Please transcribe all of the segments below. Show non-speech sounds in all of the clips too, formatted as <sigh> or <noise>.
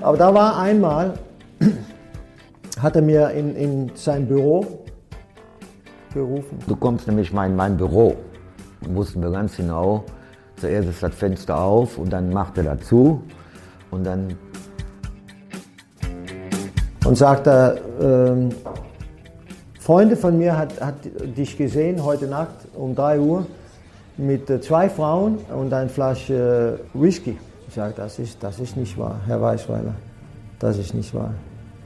Aber da war einmal, <clears throat> hat er mir in, in sein Büro gerufen. Du kommst nämlich mal in mein Büro. Da wussten wir ganz genau, zuerst ist das Fenster auf und dann macht er dazu und dann... Und sagte, ähm, Freunde von mir hat, hat dich gesehen heute Nacht um 3 Uhr mit äh, zwei Frauen und einer Flasche äh, Whisky. Ich sage, das ist, das ist nicht wahr, Herr Weißweiler. Das ist nicht wahr.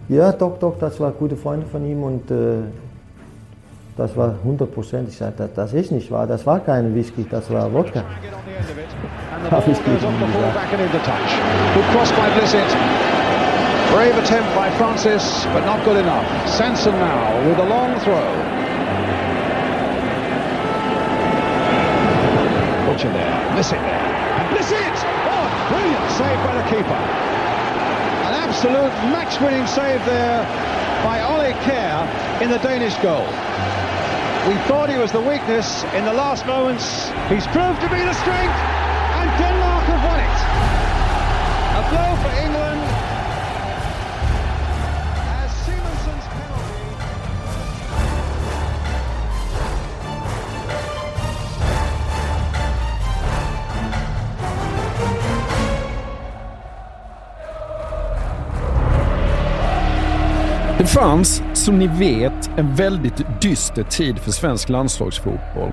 Ja, doch, doch, das war gute Freunde von ihm und äh, das war 100 Prozent. Ich sagte, das, das ist nicht wahr, das war kein Whisky, das war Wodka. <laughs> Habe ich nicht Brave attempt by Francis, but not good enough. Sanson now with a long throw. Butcher there, miss it there, by the keeper. An absolute match-winning save there by Ole Kjær in the Danish goal. We thought he was the weakness in the last moments. He's proved to be the strength, and Denmark have won it. A blow for England. Det fanns, som ni vet, en väldigt dyster tid för svensk landslagsfotboll.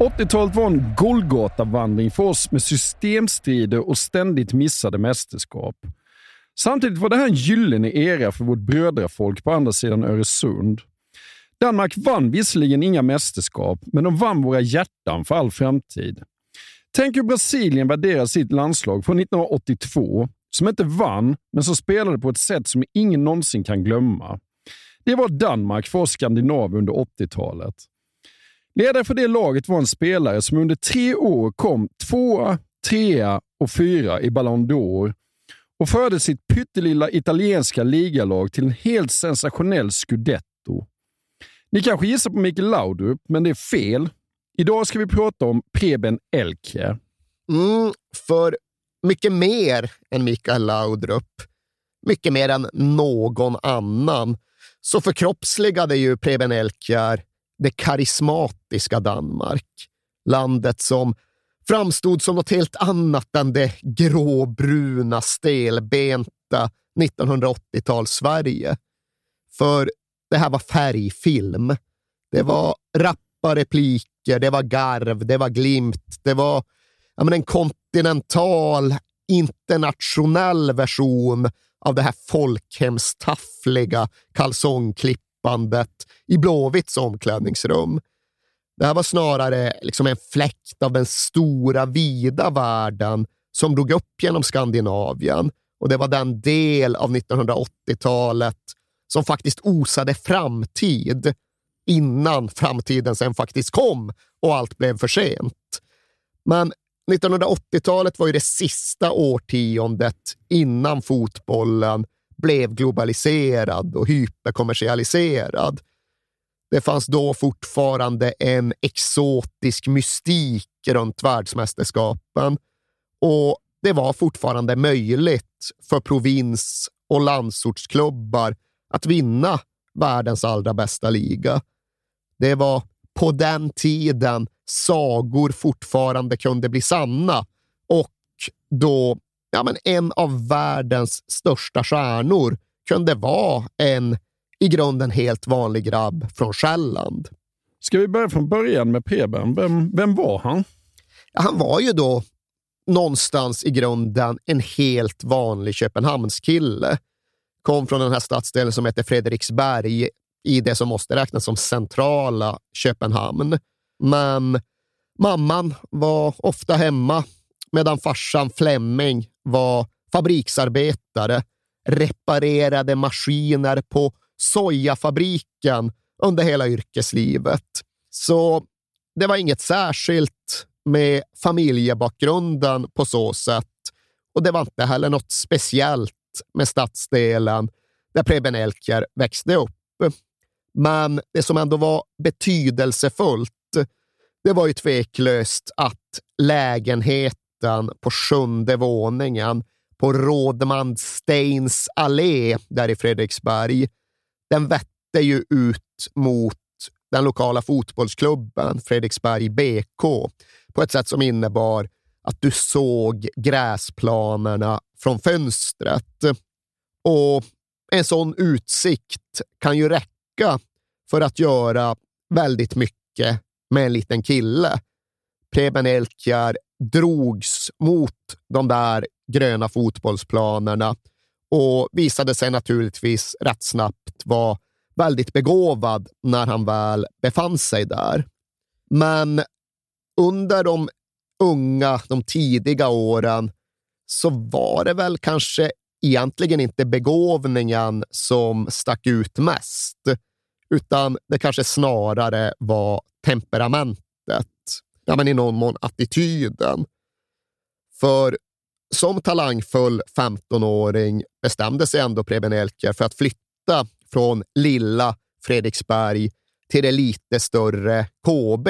80-talet var en Golgata-vandring för oss med systemstrider och ständigt missade mästerskap. Samtidigt var det här en gyllene era för vårt brödrafolk på andra sidan Öresund. Danmark vann visserligen inga mästerskap, men de vann våra hjärtan för all framtid. Tänk hur Brasilien värderar sitt landslag från 1982 som inte vann, men som spelade på ett sätt som ingen någonsin kan glömma. Det var Danmark för oss skandinaver under 80-talet. Ledare för det laget var en spelare som under tre år kom tvåa, trea och fyra i Ballon d'Or och förde sitt pyttelilla italienska ligalag till en helt sensationell scudetto. Ni kanske gissar på Mikael Laudrup, men det är fel. Idag ska vi prata om Preben Elke. Mm, för mycket mer än Mikael Laudrup, mycket mer än någon annan, så förkroppsligade ju Preben Elkjær det karismatiska Danmark. Landet som framstod som något helt annat än det gråbruna, stelbenta 1980-tals-Sverige. För det här var färgfilm. Det var rappa repliker, det var garv, det var glimt, det var ja, men en kontinental, internationell version av det här folkhemstaffliga kalsongklippandet i Blåvitts omklädningsrum. Det här var snarare liksom en fläkt av den stora, vida världen som drog upp genom Skandinavien och det var den del av 1980-talet som faktiskt osade framtid innan framtiden sen faktiskt kom och allt blev för sent. Men 1980-talet var ju det sista årtiondet innan fotbollen blev globaliserad och hyperkommersialiserad. Det fanns då fortfarande en exotisk mystik runt världsmästerskapen och det var fortfarande möjligt för provins och landsortsklubbar att vinna världens allra bästa liga. Det var på den tiden sagor fortfarande kunde bli sanna och då ja, men en av världens största stjärnor kunde vara en i grunden helt vanlig grabb från Själland. Ska vi börja från början med Preben? Vem, vem var han? han var ju då någonstans i grunden en helt vanlig Köpenhamnskille. Kom från den här stadsdelen som heter Fredriksberg i det som måste räknas som centrala Köpenhamn. Men mamman var ofta hemma medan farsan Flemming var fabriksarbetare, reparerade maskiner på sojafabriken under hela yrkeslivet. Så det var inget särskilt med familjebakgrunden på så sätt. Och det var inte heller något speciellt med stadsdelen där Preben Elkjär växte upp. Men det som ändå var betydelsefullt, det var ju tveklöst att lägenheten på sjunde våningen på Rådman Steins allé där i Fredriksberg, den vette ju ut mot den lokala fotbollsklubben Fredriksberg BK på ett sätt som innebar att du såg gräsplanerna från fönstret. Och en sån utsikt kan ju räcka för att göra väldigt mycket med en liten kille. Preben Elkjär drogs mot de där gröna fotbollsplanerna och visade sig naturligtvis rätt snabbt vara väldigt begåvad när han väl befann sig där. Men under de unga, de tidiga åren så var det väl kanske egentligen inte begåvningen som stack ut mest, utan det kanske snarare var temperamentet, ja, men i någon mån attityden. För som talangfull 15-åring bestämde sig ändå Preben Elker för att flytta från lilla Fredriksberg till det lite större KB.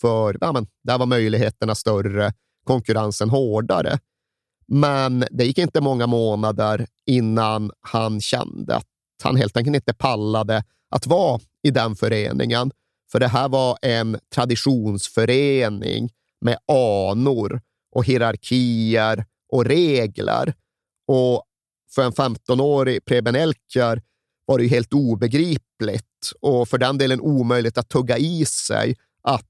För ja, men, där var möjligheterna större, konkurrensen hårdare. Men det gick inte många månader innan han kände att han helt enkelt inte pallade att vara i den föreningen. För det här var en traditionsförening med anor och hierarkier och regler. Och för en 15-årig Preben Elkjär var det ju helt obegripligt och för den delen omöjligt att tugga i sig att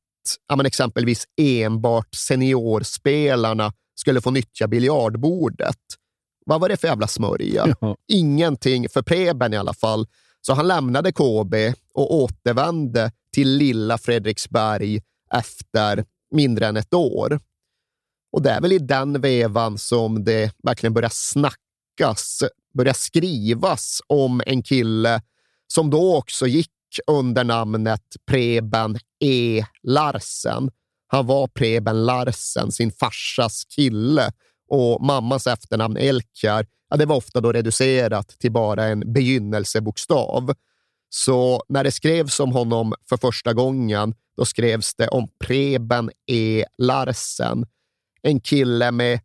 ja, men exempelvis enbart seniorspelarna skulle få nyttja biljardbordet. Vad var det för jävla smörja? Ja. <laughs> Ingenting för Preben i alla fall. Så han lämnade KB och återvände till lilla Fredriksberg efter mindre än ett år. Och det är väl i den vevan som det verkligen börjar snackas, börjar skrivas om en kille som då också gick under namnet Preben E. Larsen. Han var Preben Larsen, sin farsas kille och mammas efternamn Elkjär, ja, det var ofta då reducerat till bara en begynnelsebokstav. Så när det skrevs om honom för första gången, då skrevs det om Preben E. Larsen. En kille med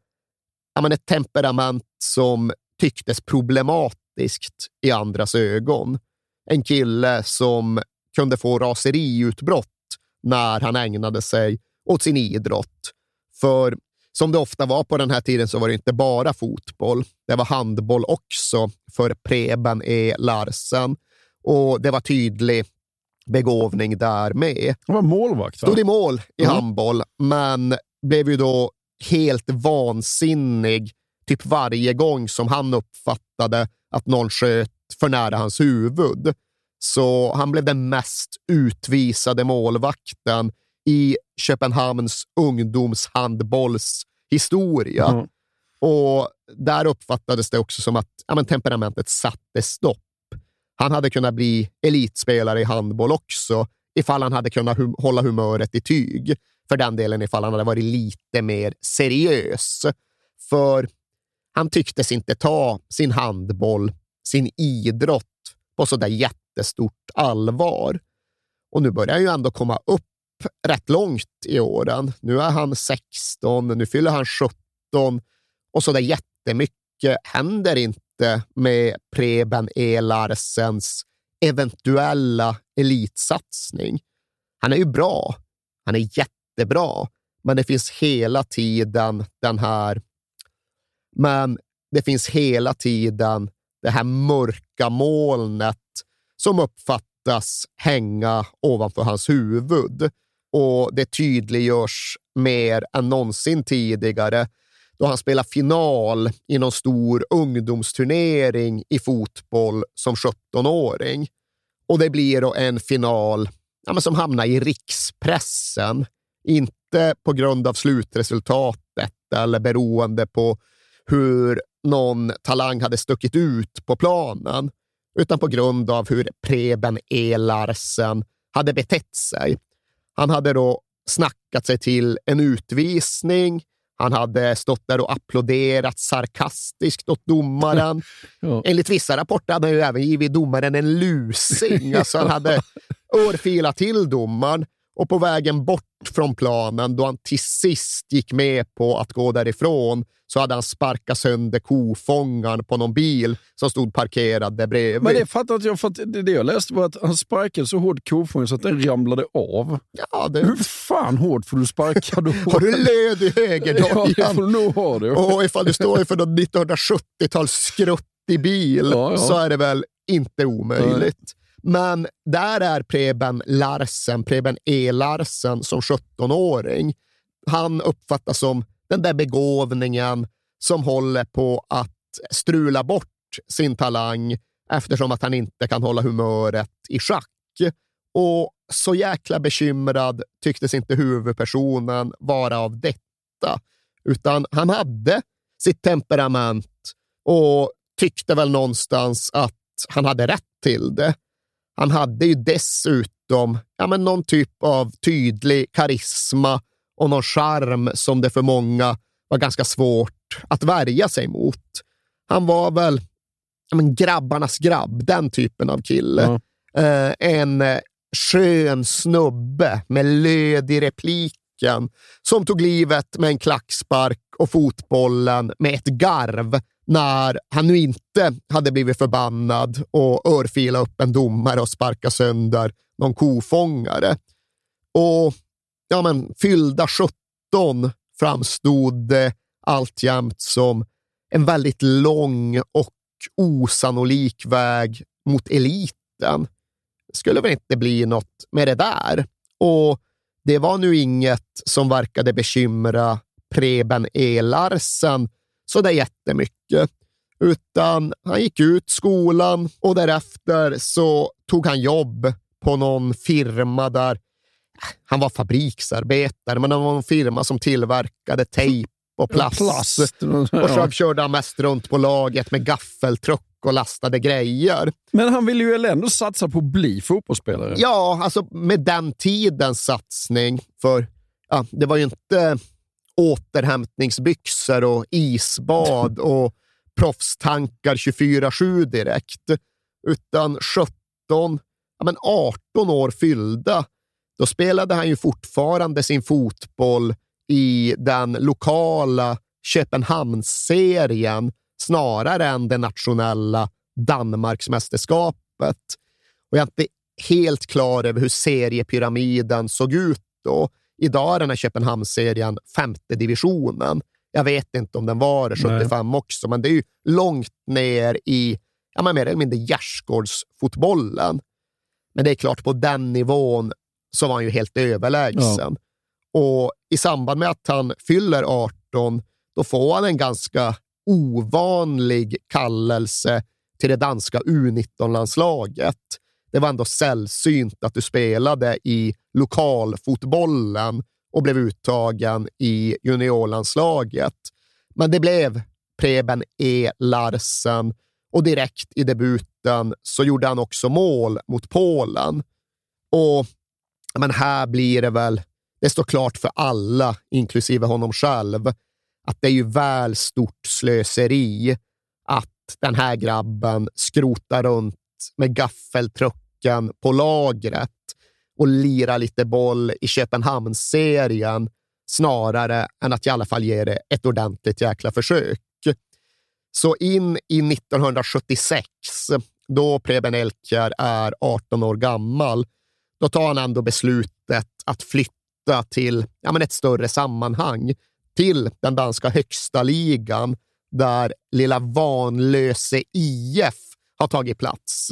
ja, men ett temperament som tycktes problematiskt i andras ögon. En kille som kunde få raseriutbrott när han ägnade sig åt sin idrott. För som det ofta var på den här tiden så var det inte bara fotboll. Det var handboll också för Preben E. Larsen och det var tydlig begåvning där med. Han var målvakt? Va? Stod i mål i mm. handboll, men blev ju då helt vansinnig typ varje gång som han uppfattade att någon sköt för nära hans huvud. Så han blev den mest utvisade målvakten i Köpenhamns ungdomshandbollshistoria. Mm. Och där uppfattades det också som att ja, men temperamentet satte stopp. Han hade kunnat bli elitspelare i handboll också ifall han hade kunnat hum hålla humöret i tyg. För den delen ifall han hade varit lite mer seriös. För han tycktes inte ta sin handboll, sin idrott på så där jättestort allvar. Och nu börjar han ju ändå komma upp rätt långt i åren. Nu är han 16, nu fyller han 17 och så där jättemycket händer inte med Preben E. Larsens eventuella elitsatsning. Han är ju bra. Han är jättebra, men det finns hela tiden den här men det finns hela tiden det här mörka molnet som uppfattas hänga ovanför hans huvud. Och det tydliggörs mer än någonsin tidigare då han spelar final i någon stor ungdomsturnering i fotboll som 17-åring. Och det blir då en final ja, som hamnar i rikspressen. Inte på grund av slutresultatet eller beroende på hur någon talang hade stuckit ut på planen, utan på grund av hur Preben E. Larsen hade betett sig. Han hade då snackat sig till en utvisning. Han hade stått där och applåderat sarkastiskt åt domaren. <laughs> ja. Enligt vissa rapporter hade han ju även givit domaren en lusing. Alltså han hade <laughs> örfilat till domaren och på vägen bort från planen, då han till sist gick med på att gå därifrån, så hade han sparkat sönder kofångaren på någon bil som stod parkerad där bredvid. Men det fattar inte jag, för att det jag läste var att han sparkade så hårt kofångaren så att den ramlade av. Ja, det... Hur fan hårt får du sparka då? <laughs> har du löd i högerdojan? ja, det får du nog ha det. Och ifall du står för någon 1970-tals skruttig bil ja, ja. så är det väl inte omöjligt. Nej. Men där är Preben Larsen, Preben E. Larsen, som 17-åring. Han uppfattas som den där begåvningen som håller på att strula bort sin talang eftersom att han inte kan hålla humöret i schack. Och så jäkla bekymrad tycktes inte huvudpersonen vara av detta, utan han hade sitt temperament och tyckte väl någonstans att han hade rätt till det. Han hade ju dessutom ja, men någon typ av tydlig karisma och någon charm som det för många var ganska svårt att värja sig mot. Han var väl ja, men grabbarnas grabb, den typen av kille. Ja. Eh, en skön snubbe med löd i repliken som tog livet med en klackspark och fotbollen med ett garv när han nu inte hade blivit förbannad och örfila upp en domare och sparka sönder någon kofångare. Och ja, men, fyllda 17 framstod det alltjämt som en väldigt lång och osannolik väg mot eliten. Det skulle väl inte bli något med det där. Och det var nu inget som verkade bekymra Preben E. Larsen så där jättemycket, utan han gick ut skolan och därefter så tog han jobb på någon firma där han var fabriksarbetare, men det var en firma som tillverkade tejp och plast. plast. Och så körde han mest runt på laget med gaffeltruck och lastade grejer. Men han ville ju ändå satsa på att bli fotbollsspelare. Ja, alltså med den tidens satsning. För ja, det var ju inte återhämtningsbyxor och isbad och proffstankar 24-7 direkt, utan 17, ja, men 18 år fyllda. Då spelade han ju fortfarande sin fotboll i den lokala Köpenhamnsserien snarare än det nationella Danmarksmästerskapet. Och jag är inte helt klar över hur seriepyramiden såg ut då. Idag är den här Köpenhamnsserien femte divisionen. Jag vet inte om den var det 75 Nej. också, men det är ju långt ner i ja, men mer eller mindre gärdsgårdsfotbollen. Men det är klart, på den nivån så var han ju helt överlägsen. Ja. Och i samband med att han fyller 18, då får han en ganska ovanlig kallelse till det danska U19-landslaget. Det var ändå sällsynt att du spelade i lokalfotbollen och blev uttagen i juniorlandslaget. Men det blev Preben E. Larsen och direkt i debuten så gjorde han också mål mot Polen. Och men här blir det väl, det står klart för alla, inklusive honom själv, att det är ju väl stort slöseri att den här grabben skrotar runt med veckan på lagret och lira lite boll i Köpenhamnsserien snarare än att i alla fall ge det ett ordentligt jäkla försök. Så in i 1976, då Preben Elkjær är 18 år gammal, då tar han ändå beslutet att flytta till ja, men ett större sammanhang, till den danska högsta ligan där lilla Vanlöse IF har tagit plats.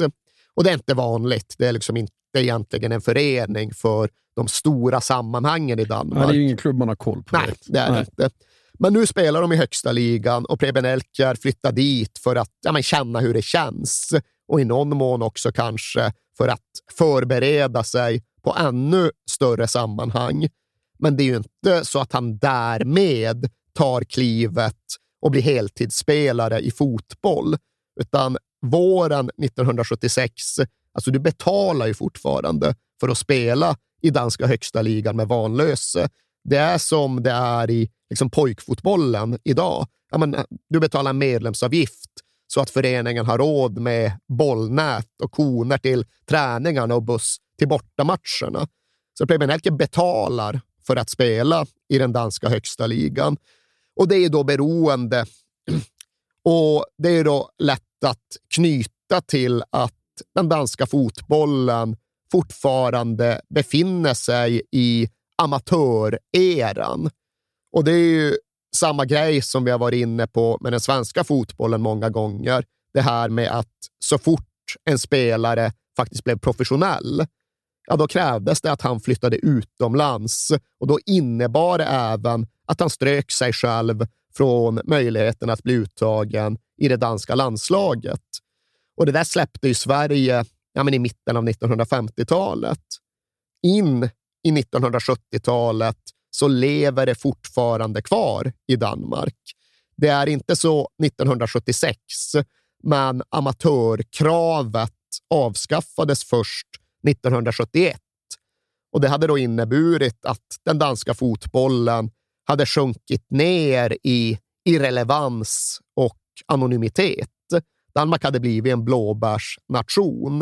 Och det är inte vanligt. Det är liksom inte egentligen en förening för de stora sammanhangen i Danmark. Ja, det är ju ingen klubb man har koll på. Nej, det är det inte. Men nu spelar de i högsta ligan och Preben Elkjær flyttar dit för att ja, men känna hur det känns och i någon mån också kanske för att förbereda sig på ännu större sammanhang. Men det är ju inte så att han därmed tar klivet och blir heltidsspelare i fotboll, utan våren 1976, alltså du betalar ju fortfarande för att spela i danska högsta ligan med Vanlöse. Det är som det är i liksom pojkfotbollen idag. Ja, men, du betalar medlemsavgift så att föreningen har råd med bollnät och koner till träningarna och buss till bortamatcherna. Så Preben Elke betalar för att spela i den danska högsta ligan. Och det är då beroende och det är då lätt att knyta till att den danska fotbollen fortfarande befinner sig i amatöreran. Och det är ju samma grej som vi har varit inne på med den svenska fotbollen många gånger. Det här med att så fort en spelare faktiskt blev professionell, ja, då krävdes det att han flyttade utomlands och då innebar det även att han strök sig själv från möjligheten att bli uttagen i det danska landslaget. Och det där släppte ju Sverige ja, men i mitten av 1950-talet. In i 1970-talet så lever det fortfarande kvar i Danmark. Det är inte så 1976, men amatörkravet avskaffades först 1971. Och Det hade då inneburit att den danska fotbollen hade sjunkit ner i irrelevans och anonymitet. Danmark hade blivit en blåbärsnation,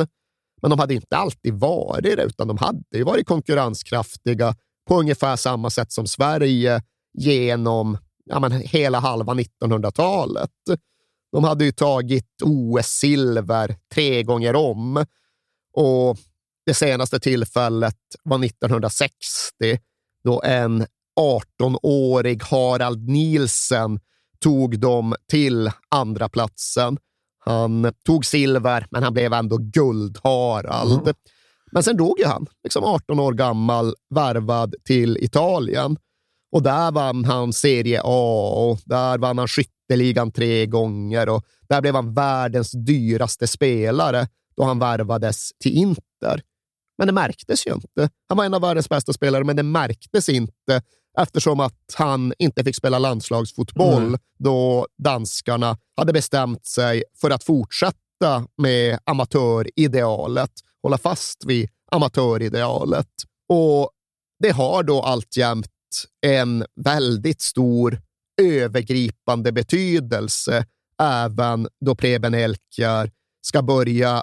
men de hade inte alltid varit det, utan de hade varit konkurrenskraftiga på ungefär samma sätt som Sverige genom ja, men, hela halva 1900-talet. De hade ju tagit OS-silver tre gånger om och det senaste tillfället var 1960 då en 18-årig Harald Nielsen tog dem till andra platsen. Han tog silver, men han blev ändå guld-Harald. Mm. Men sen dog ju han, liksom 18 år gammal, värvad till Italien. Och där vann han Serie A och där vann han skytteligan tre gånger och där blev han världens dyraste spelare då han värvades till Inter. Men det märktes ju inte. Han var en av världens bästa spelare, men det märktes inte eftersom att han inte fick spela landslagsfotboll mm. då danskarna hade bestämt sig för att fortsätta med amatöridealet, hålla fast vid amatöridealet. Och det har då alltjämt en väldigt stor övergripande betydelse även då Preben Elkjær ska börja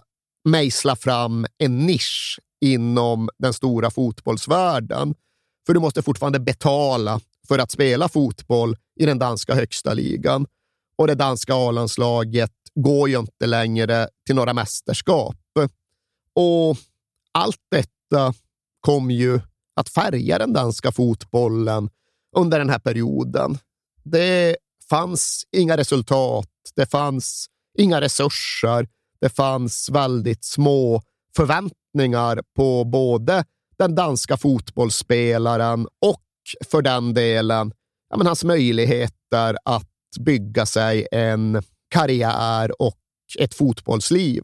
mejsla fram en nisch inom den stora fotbollsvärlden. För du måste fortfarande betala för att spela fotboll i den danska högsta ligan. Och det danska A-landslaget går ju inte längre till några mästerskap. Och allt detta kom ju att färga den danska fotbollen under den här perioden. Det fanns inga resultat, det fanns inga resurser, det fanns väldigt små förväntningar på både den danska fotbollsspelaren och för den delen ja, men hans möjligheter att bygga sig en karriär och ett fotbollsliv.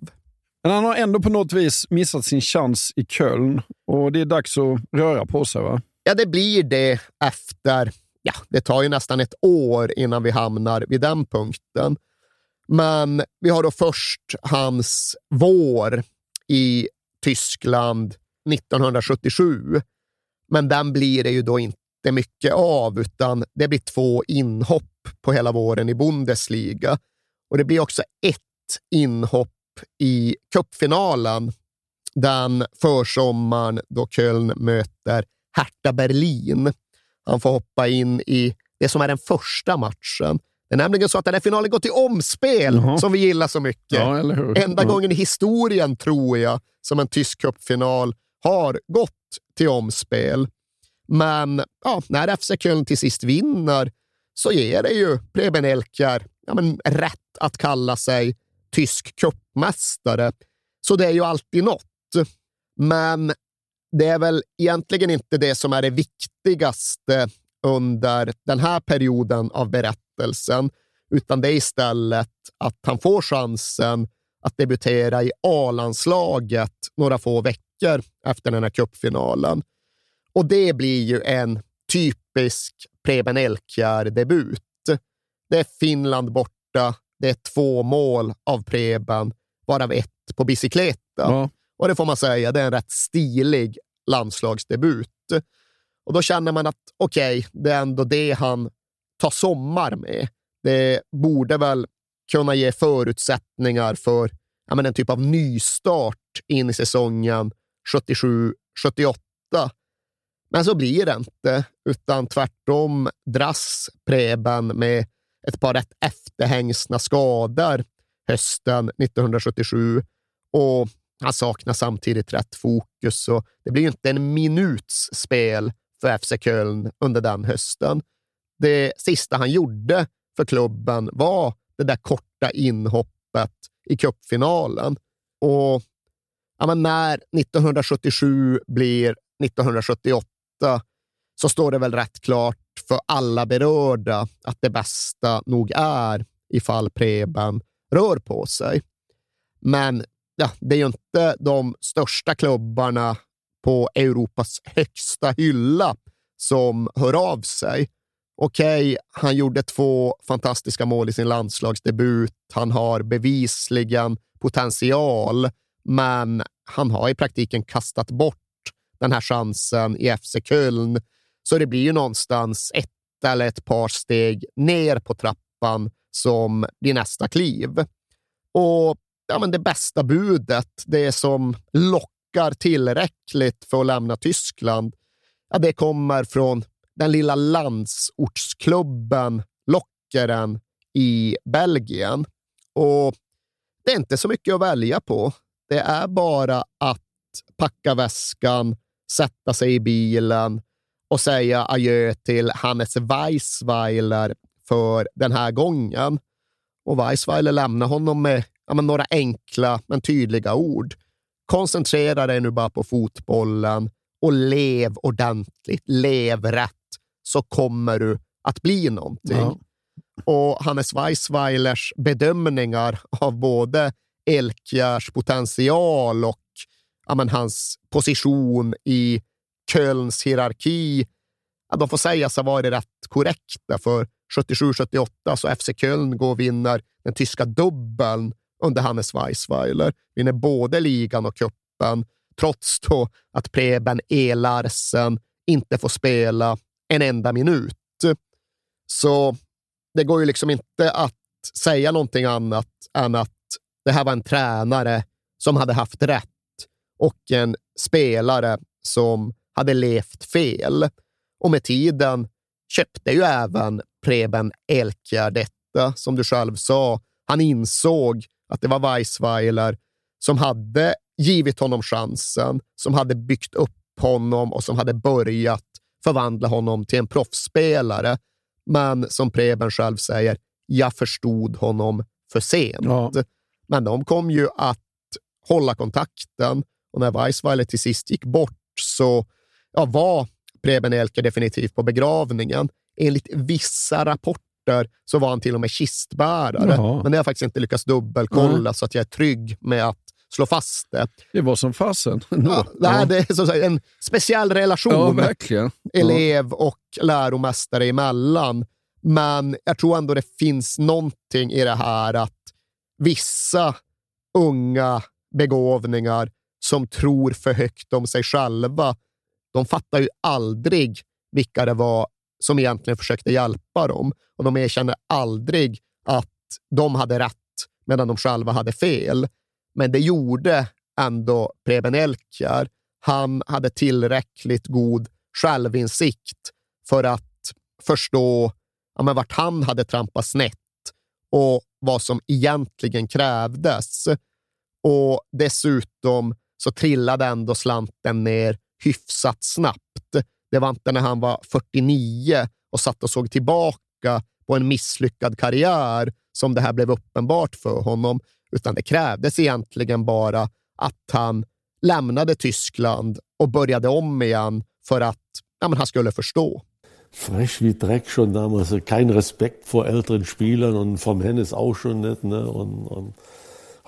Men han har ändå på något vis missat sin chans i Köln och det är dags att röra på sig, va? Ja, det blir det efter... Ja, det tar ju nästan ett år innan vi hamnar vid den punkten. Men vi har då först hans vår i Tyskland 1977. Men den blir det ju då inte mycket av, utan det blir två inhopp på hela våren i Bundesliga. Och det blir också ett inhopp i cupfinalen den försommaren då Köln möter Hertha Berlin. Han får hoppa in i det som är den första matchen. Det är nämligen så att den här finalen går till omspel, Jaha. som vi gillar så mycket. Ja, Enda ja. gången i historien, tror jag, som en tysk cupfinal har gått till omspel. Men ja, när FC Köln till sist vinner så ger det ju Preben Elkjær ja, men rätt att kalla sig tysk cupmästare. Så det är ju alltid något. Men det är väl egentligen inte det som är det viktigaste under den här perioden av berättelsen, utan det är istället att han får chansen att debutera i A-landslaget några få veckor efter den här cupfinalen. Och det blir ju en typisk Preben Elkjær-debut. Det är Finland borta, det är två mål av Preben, varav ett på bicykleta. Ja. Och det får man säga, det är en rätt stilig landslagsdebut. Och då känner man att okej, okay, det är ändå det han tar sommar med. Det borde väl kunna ge förutsättningar för ja, men en typ av nystart in i säsongen 77-78. Men så blir det inte, utan tvärtom dras Preben med ett par rätt efterhängsna skador hösten 1977 och han saknar samtidigt rätt fokus. Och det blir inte en minuts spel för FC Köln under den hösten. Det sista han gjorde för klubben var det där korta inhoppet i cupfinalen. Och ja, men när 1977 blir 1978 så står det väl rätt klart för alla berörda att det bästa nog är ifall Preben rör på sig. Men ja, det är ju inte de största klubbarna på Europas högsta hylla som hör av sig. Okej, okay, han gjorde två fantastiska mål i sin landslagsdebut. Han har bevisligen potential, men han har i praktiken kastat bort den här chansen i FC Köln. Så det blir ju någonstans ett eller ett par steg ner på trappan som blir nästa kliv. Och ja, men det bästa budet, det som lockar tillräckligt för att lämna Tyskland, ja, det kommer från den lilla landsortsklubben Lockeren i Belgien. Och det är inte så mycket att välja på. Det är bara att packa väskan, sätta sig i bilen och säga adjö till Hannes Weissweiler för den här gången. Och Weissweiler lämnar honom med ja, några enkla men tydliga ord. Koncentrera dig nu bara på fotbollen och lev ordentligt. Lev rätt så kommer du att bli någonting. Ja. Och Hannes Weissweilers bedömningar av både Elkjärs potential och ja, men, hans position i Kölns hierarki, ja, de får sägas ha varit rätt korrekta. För 77-78 så FC Köln går och vinner den tyska dubbeln under Hannes Weissweiler. Vinner både ligan och kuppen trots då att Preben E. Larsen inte får spela en enda minut. Så det går ju liksom inte att säga någonting annat än att det här var en tränare som hade haft rätt och en spelare som hade levt fel. Och med tiden köpte ju även Preben Elkjær detta. Som du själv sa, han insåg att det var Weissweiler som hade givit honom chansen, som hade byggt upp honom och som hade börjat förvandla honom till en proffsspelare. Men som Preben själv säger, jag förstod honom för sent. Ja. Men de kom ju att hålla kontakten och när Weissweiler till sist gick bort så ja, var Preben Elke definitivt på begravningen. Enligt vissa rapporter så var han till och med kistbärare, Jaha. men det har jag faktiskt inte lyckats dubbelkolla mm. så att jag är trygg med att slå fast det. Det var som fasen. <laughs> Ja, ja. Det är så säga, en speciell relation ja, elev och läromästare emellan. Men jag tror ändå det finns någonting i det här att vissa unga begåvningar som tror för högt om sig själva, de fattar ju aldrig vilka det var som egentligen försökte hjälpa dem och de erkänner aldrig att de hade rätt medan de själva hade fel. Men det gjorde ändå Preben Elkjær. Han hade tillräckligt god självinsikt för att förstå ja, men vart han hade trampat snett och vad som egentligen krävdes. Och dessutom så trillade ändå slanten ner hyfsat snabbt. Det var inte när han var 49 och satt och såg tillbaka på en misslyckad karriär som det här blev uppenbart för honom, utan det krävdes egentligen bara att han lämnade Tyskland och började om igen för att ja, men han skulle förstå. Frech wie Dreck schon damals, kein Respekt vor älteren Spielern und vom Hennes auch schon nicht. Ne? Und, und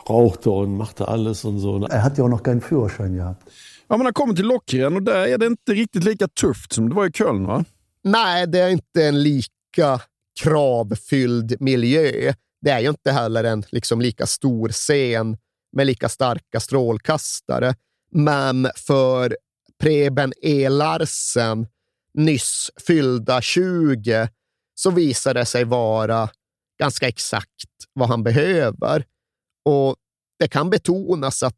rauchte und machte alles und so. Er hat ja auch noch keinen Führerschein gehabt. Ja, men han kommer till Lockren och där är det inte riktigt lika tufft som det var i Köln, va? Nej, det är inte en lika kravfylld miljö. Det är ju inte heller en liksom lika stor scen med lika starka strålkastare. Men för Preben E. Larsen, nyss fyllda 20, så visar det sig vara ganska exakt vad han behöver. Och det kan betonas att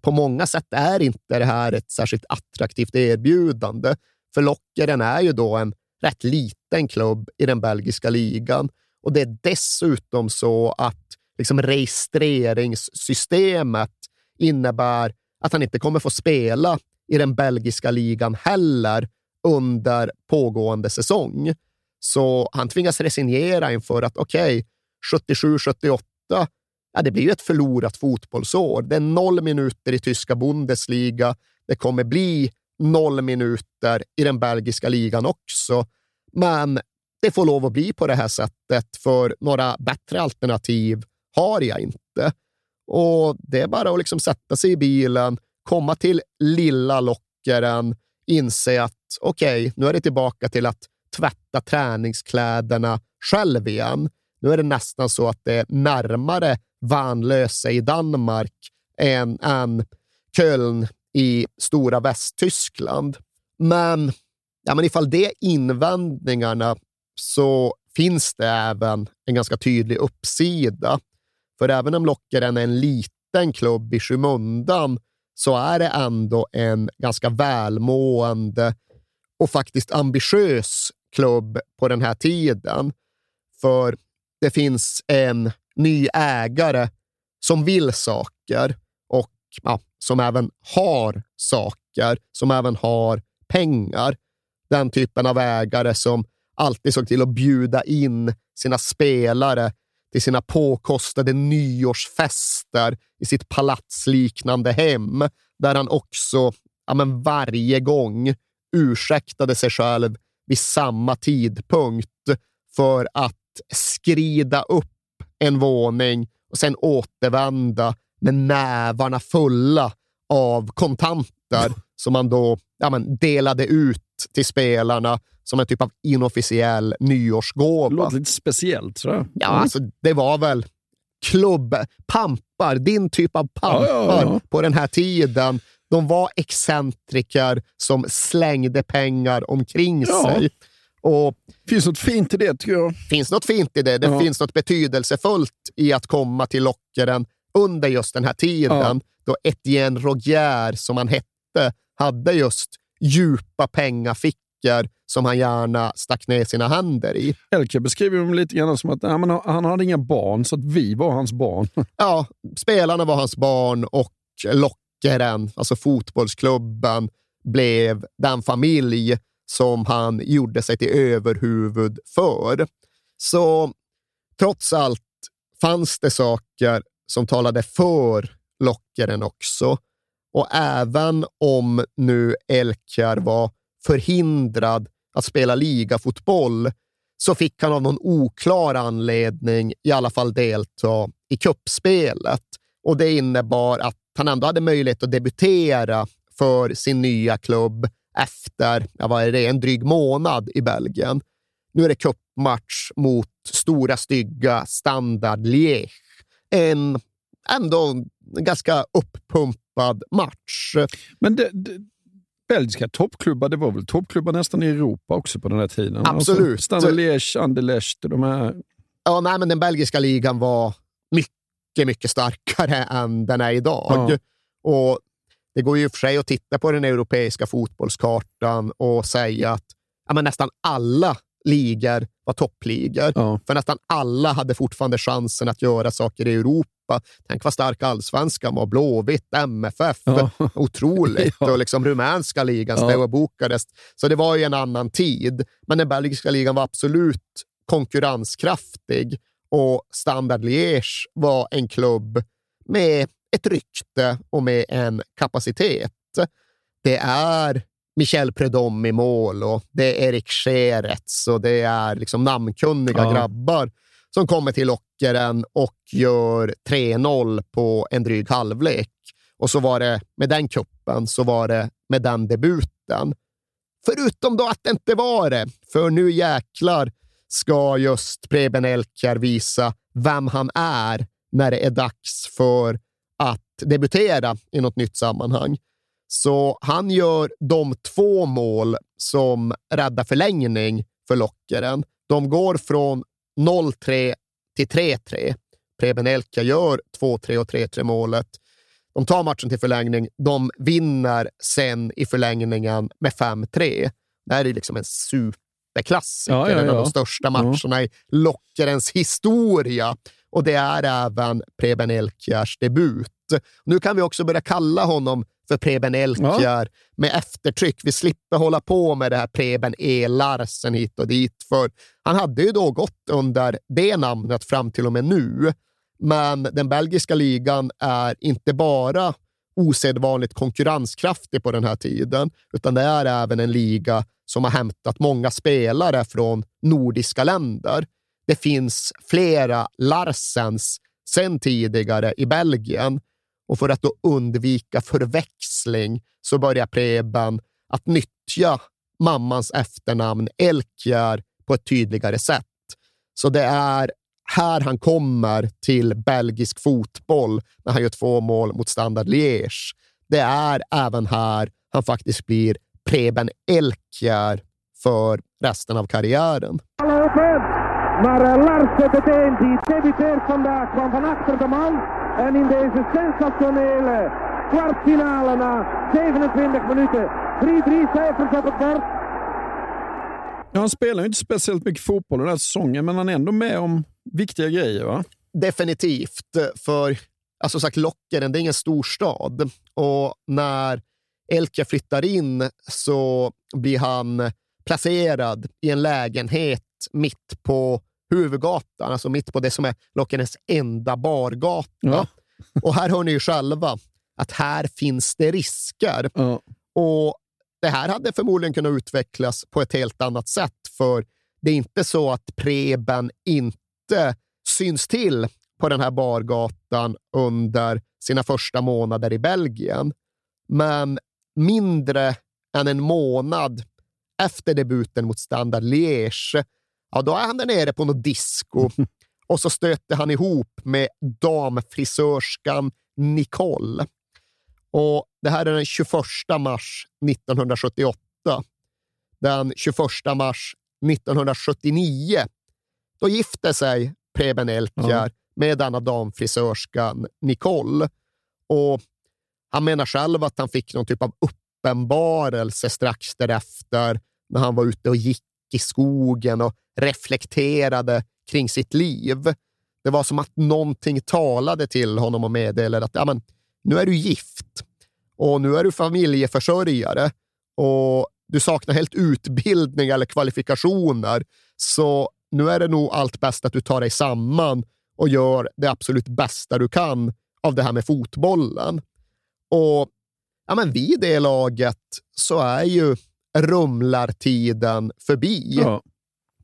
på många sätt är inte det här ett särskilt attraktivt erbjudande. För Lockeren är ju då en rätt liten klubb i den belgiska ligan och det är dessutom så att liksom registreringssystemet innebär att han inte kommer få spela i den belgiska ligan heller under pågående säsong. Så han tvingas resignera inför att okej, okay, 77-78, ja, det blir ju ett förlorat fotbollsår. Det är noll minuter i tyska Bundesliga. Det kommer bli noll minuter i den belgiska ligan också. Men det får lov att bli på det här sättet, för några bättre alternativ har jag inte. Och Det är bara att liksom sätta sig i bilen, komma till lilla lockaren, inse att okej, okay, nu är det tillbaka till att tvätta träningskläderna själv igen. Nu är det nästan så att det är närmare Vanlöse i Danmark än, än Köln i stora Västtyskland. Men, ja, men ifall det är invändningarna så finns det även en ganska tydlig uppsida. För även om Lockeren är en liten klubb i skymundan så är det ändå en ganska välmående och faktiskt ambitiös klubb på den här tiden. För det finns en ny ägare som vill saker och ja, som även har saker, som även har pengar. Den typen av ägare som alltid såg till att bjuda in sina spelare till sina påkostade nyårsfester i sitt palatsliknande hem, där han också ja, men varje gång ursäktade sig själv vid samma tidpunkt för att skrida upp en våning och sen återvända med nävarna fulla av kontanter som man då ja, men, delade ut till spelarna som en typ av inofficiell nyårsgåva. Det låter lite speciellt. Tror jag. Ja, alltså, det var väl klubbpampar, din typ av pampar ja, ja, ja. på den här tiden. De var excentriker som slängde pengar omkring sig. Och finns något fint i det, tycker jag. finns något fint i det. Det finns något betydelsefullt i att komma till Lockeren under just den här tiden då Etienne Rogier, som han hette, hade just djupa pengafickor som han gärna stack ner sina händer i. Elke beskriver dem lite grann som att ja, men han hade inga barn, så att vi var hans barn. <laughs> ja, spelarna var hans barn och Lockeren, alltså fotbollsklubben, blev den familj som han gjorde sig till överhuvud för. Så trots allt fanns det saker som talade för Lockeren också. Och även om nu Elkjär var förhindrad att spela ligafotboll så fick han av någon oklar anledning i alla fall delta i kuppspelet. Och det innebar att han ändå hade möjlighet att debutera för sin nya klubb efter ja, vad är det, en dryg månad i Belgien. Nu är det cupmatch mot stora stygga Standard Liège. En ändå ganska uppumpad match. Men det, det, belgiska toppklubbar, det var väl toppklubbar nästan i Europa också på den här tiden? Absolut. Alltså, Standard Liège, Anderlecht, de här... Ja, nej, men den belgiska ligan var mycket, mycket starkare än den är idag. Ja. Och Det går ju för sig att titta på den europeiska fotbollskartan och säga att ja, men nästan alla ligor var toppligor. Ja. För nästan alla hade fortfarande chansen att göra saker i Europa. Tänk vad stark allsvenskan var. Blåvitt, MFF, ja. otroligt. <laughs> ja. Och liksom rumänska ligan, ja. Steaua Bukarest. Så det var ju en annan tid. Men den belgiska ligan var absolut konkurrenskraftig och Standard Liège var en klubb med ett rykte och med en kapacitet. Det är Michel Predom i mål och det är Erik Scherets och det är liksom namnkunniga Ja. grabbar som kommer till Lockeren och gör 3-0 på en dryg halvlek. Och så var det med den kuppen, så var det med den debuten. Förutom då att det inte var det, för nu jäklar ska just Preben Elkjær visa vem han är när det är dags för att debutera i något nytt sammanhang. Så han gör de två mål som räddar förlängning för Lockeren. De går från 0-3 till 3-3. Preben Elkjær gör 2-3 och 3-3 målet. De tar matchen till förlängning. De vinner sen i förlängningen med 5-3. Det här är liksom en superklassiker. Ja, ja, En av ja. de största matcherna i Lockerens historia. Och det är även Preben Elkjärs debut. Nu kan vi också börja kalla honom för Preben Elkjær med eftertryck. Vi slipper hålla på med det här Preben E. Larsen hit och dit, för han hade ju då gått under det namnet fram till och med nu. Men den belgiska ligan är inte bara osedvanligt konkurrenskraftig på den här tiden, utan det är även en liga som har hämtat många spelare från nordiska länder. Det finns flera Larsens sen tidigare i Belgien och för att då undvika förväxling så börjar Preben att nyttja mammans efternamn Elkjær på ett tydligare sätt. Så det är här han kommer till belgisk fotboll när han gör två mål mot Standard Liège. Det är även här han faktiskt blir Preben Elkjær för resten av karriären. Alle op hem. Maar eh, Larsen meteen, die debuteert vandaag, kwam en in deze sensationele kwartfinale na 27 minuten. 3-3 cijfers op het bord. Ja, han spelar ju inte speciellt mycket fotboll den här säsongen, men han är ändå med om viktiga grejer. va? Definitivt, för alltså sagt, Lockeren det är ingen storstad och när Elke flyttar in så blir han placerad i en lägenhet mitt på huvudgatan, alltså mitt på det som är Lockerens enda bargata. Ja. Och här hör ni ju själva att här finns det risker. Ja. Och det här hade förmodligen kunnat utvecklas på ett helt annat sätt, för det är inte så att Preben inte syns till på den här bargatan under sina första månader i Belgien. Men mindre än en månad efter debuten mot Standard Liège, ja, då är han där nere på något disco <laughs> och så stöter han ihop med damfrisörskan Nicole. Och Det här är den 21 mars 1978. Den 21 mars 1979 då gifte sig Preben Elkjær med denna damfrisörskan Nicole. Och han menar själv att han fick någon typ av uppenbarelse strax därefter när han var ute och gick i skogen och reflekterade kring sitt liv. Det var som att någonting talade till honom och meddelade att ja, men, nu är du gift och nu är du familjeförsörjare och du saknar helt utbildning eller kvalifikationer. Så nu är det nog allt bäst att du tar dig samman och gör det absolut bästa du kan av det här med fotbollen. Och ja, men vid det laget så är ju rumlartiden förbi. Ja.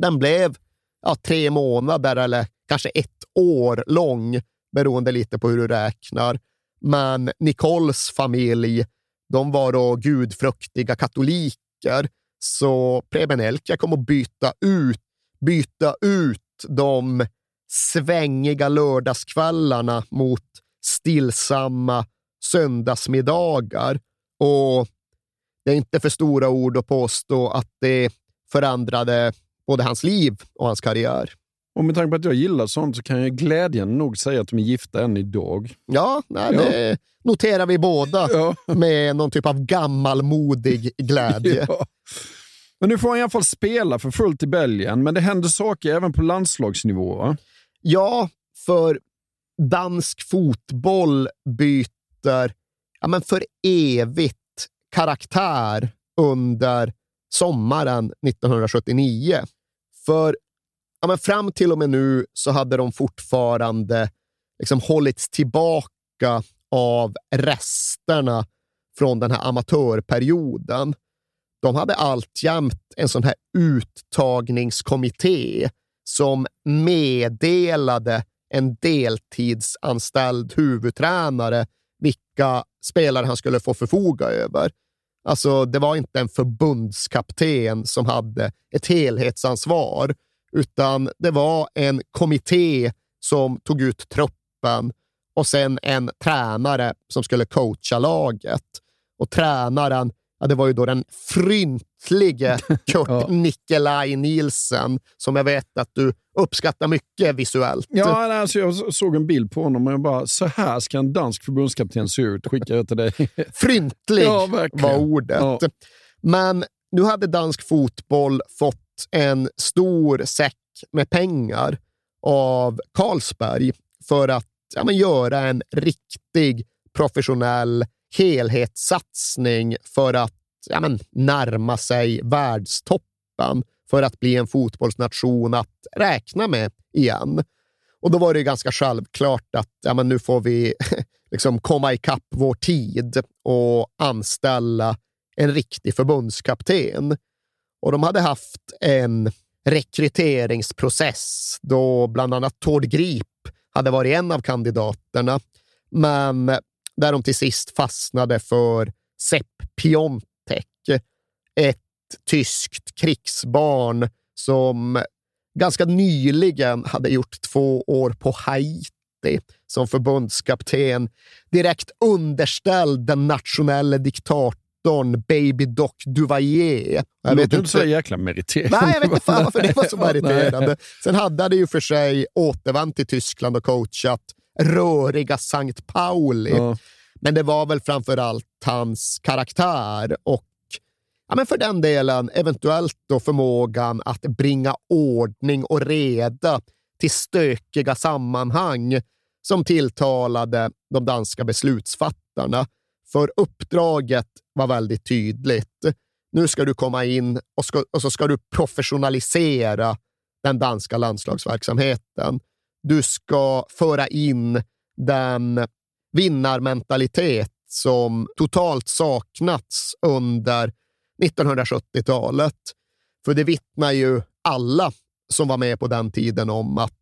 Den blev ja, tre månader eller kanske ett år lång, beroende lite på hur du räknar. Men Nicoles familj, de var då gudfruktiga katoliker, så Preben Elkjær kom att byta ut, byta ut de svängiga lördagskvällarna mot stillsamma söndagsmiddagar. Och det är inte för stora ord att påstå att det förändrade både hans liv och hans karriär. Och med tanke på att jag gillar sånt så kan jag glädjande nog säga att de är gifta än idag. Ja, nej, Ja. det noterar vi båda Ja. med någon typ av gammalmodig glädje. <laughs> Ja. Men nu får han i alla fall spela för fullt i Belgien, men det händer saker även på landslagsnivå. Va? Ja, för dansk fotboll byter ja, men för evigt karaktär under sommaren 1979. För ja, men fram till och med nu så hade de fortfarande liksom hållits tillbaka av resterna från den här amatörperioden. De hade alltjämt en sån här uttagningskommitté som meddelade en deltidsanställd huvudtränare vilka spelare han skulle få förfoga över. Alltså, det var inte en förbundskapten som hade ett helhetsansvar, utan det var en kommitté som tog ut truppen och sen en tränare som skulle coacha laget. Och tränaren, ja, det var ju då den fryntlige <laughs> Kurt ja. Nikolaj Nielsen, som jag vet att du uppskattar mycket visuellt. Ja, alltså jag såg en bild på honom och jag bara, så här ska en dansk förbundskapten se ut. Skickar jag till dig. <laughs> Fryntlig ja, var ordet. Ja. Men nu hade dansk fotboll fått en stor säck med pengar av Carlsberg för att ja, men göra en riktig professionell helhetssatsning för att ja, men, närma sig världstoppen för att bli en fotbollsnation att räkna med igen. Och då var det ganska självklart att ja, men nu får vi <laughs> liksom komma ikapp vår tid och anställa en riktig förbundskapten. Och de hade haft en rekryteringsprocess då bland annat Tord Grip hade varit en av kandidaterna, men där de till sist fastnade för Sepp Piontek, ett tyskt krigsbarn som ganska nyligen hade gjort två år på Haiti som förbundskapten, direkt underställd den nationella diktatorn Baby Doc Duvalier. Jag vet inte så jäkla meriterande. Nej, jag vet inte fan <laughs> varför det var så meriterande. Sen hade han ju för sig återvänt till Tyskland och coachat röriga Sankt Pauli. Ja. Men det var väl framför allt hans karaktär och ja, men för den delen eventuellt då förmågan att bringa ordning och reda till stökiga sammanhang som tilltalade de danska beslutsfattarna. För uppdraget var väldigt tydligt. Nu ska du komma in och, ska, och så ska du professionalisera den danska landslagsverksamheten. Du ska föra in den vinnarmentalitet som totalt saknats under 1970-talet. För det vittnar ju alla som var med på den tiden om att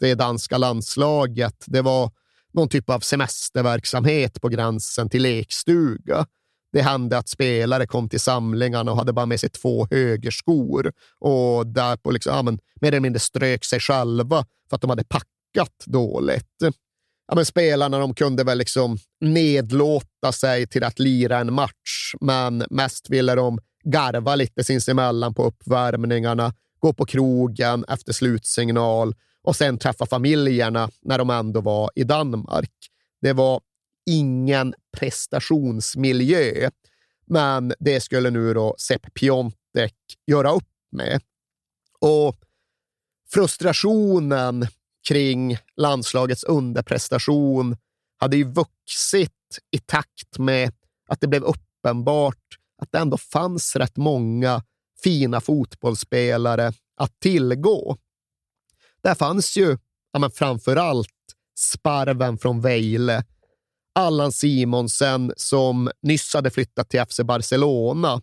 det danska landslaget, det var någon typ av semesterverksamhet på gränsen till lekstuga. Det hände att spelare kom till samlingarna och hade bara med sig två högerskor och därpå liksom, ja, men, mer eller mindre strök sig själva för att de hade packat dåligt ja, men spelarna de kunde väl liksom nedlåta sig till att lira en match, men mest ville de garva lite sinsemellan på uppvärmningarna, gå på krogen efter slutsignal och sen träffa familjerna när de ändå var i Danmark. Det var ingen prestationsmiljö, men det skulle nu då Sepp Piontek göra upp med. Och frustrationen kring landslagets underprestation hade ju vuxit i takt med att det blev uppenbart att det ändå fanns rätt många fina fotbollsspelare att tillgå. Där fanns ju ja, men framför allt sparven från Vejle, Allan Simonsen som nyss hade flyttat till FC Barcelona,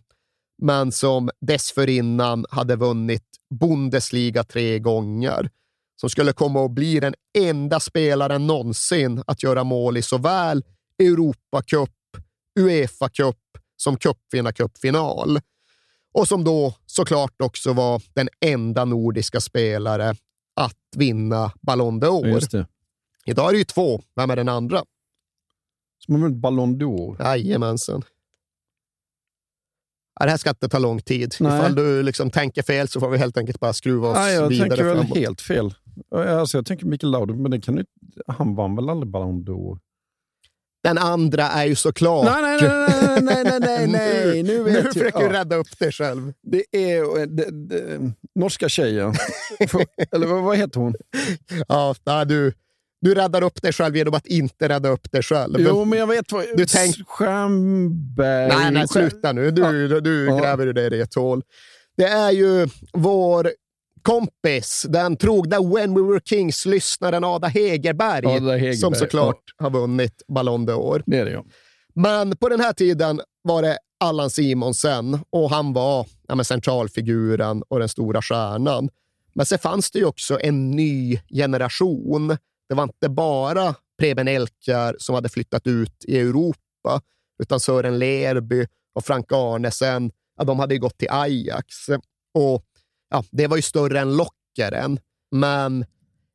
men som dessförinnan hade vunnit Bundesliga tre gånger som skulle komma att bli den enda spelaren någonsin att göra mål i såväl Europacup, Uefa Cup som cupvinnarcupfinal. Och som då såklart också var den enda nordiska spelare att vinna Ballon d'Or. Idag är det ju två. Vem är den andra? Som har vunnit Ballon d'Or? Jajamensan. Ja, det här ska inte ta lång tid. Nej. Ifall du liksom tänker fel så får vi helt enkelt bara skruva oss Nej, jag vidare tänker väl framåt. helt fel. Alltså, jag tänker Mikael Laudrup, men det kan ju, han vann väl aldrig Ballon d'Or? Den andra är ju såklart... Nej, nej, nej, nej, nej, nej, nej. <laughs> nu vet nu försöker du ja. rädda upp dig själv. Det är det, det, norska tjejen. <laughs> Eller vad heter hon? Ja, du, du räddar upp dig själv genom att inte rädda upp dig själv. Jo, men jag vet vad... Du tänk... Stjernberg... Nej, nej, sluta nu. Du, ja. du gräver ja. dig i ett hål. Det är ju vår kompis, den trogna When We Were Kings-lyssnaren Ada Hegerberg, Ada Hegerberg, som såklart har vunnit Ballon d'Or. Det är det ja. Men på den här tiden var det Allan Simonsen och han var ja, centralfiguren och den stora stjärnan. Men sen fanns det ju också en ny generation. Det var inte bara Preben Elkjær som hade flyttat ut i Europa, utan Sören Lerby och Frank Arnesen, ja, de hade ju gått till Ajax. Och ja, Det var ju större än lockaren, men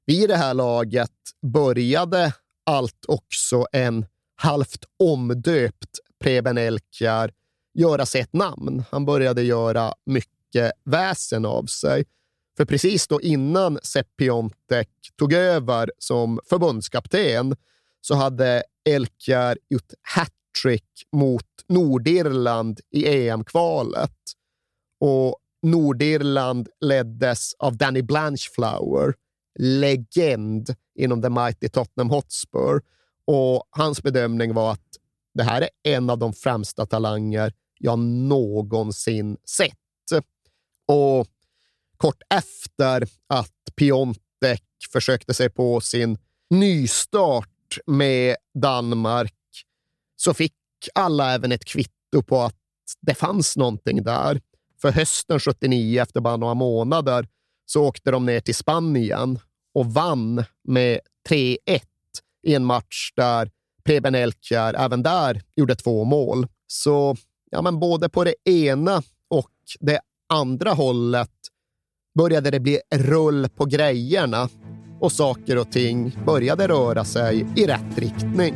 vid det här laget började allt också en halvt omdöpt Preben Elkjær göra sig ett namn. Han började göra mycket väsen av sig. För precis då innan Sepp Piontek tog över som förbundskapten så hade Elkjær gjort hattrick mot Nordirland i EM-kvalet. Och Nordirland leddes av Danny Blanchflower, legend inom the mighty Tottenham Hotspur. Och hans bedömning var att det här är en av de främsta talanger jag någonsin sett. Och kort efter att Piontek försökte sig på sin nystart med Danmark så fick alla även ett kvitto på att det fanns någonting där. För hösten 79, efter bara några månader, så åkte de ner till Spanien och vann med 3-1 i en match där Preben Elkjær även där gjorde två mål. Så ja, men både på det ena och det andra hållet började det bli rull på grejerna och saker och ting började röra sig i rätt riktning.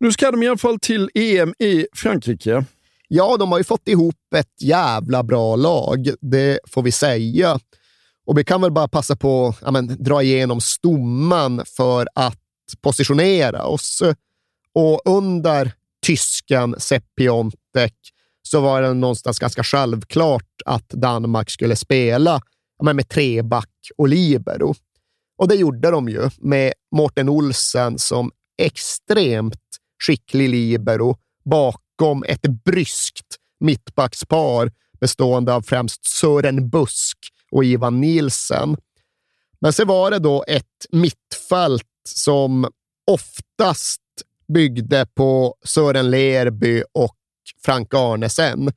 Nu ska de i alla fall till EM i Frankrike. Ja, de har ju fått ihop ett jävla bra lag, det får vi säga. Och vi kan väl bara passa på att ja, dra igenom stomman för att positionera oss. Och under tysken Sepp Piontek så var det någonstans ganska självklart att Danmark skulle spela ja, med treback och libero. Och det gjorde de ju med Mårten Olsen som extremt skicklig libero bakom ett bryskt mittbackspar bestående av främst Sören Busk och Ivan Nielsen. Men så var det då ett mittfält som oftast byggde på Sören Lerby och Frank Arnesen.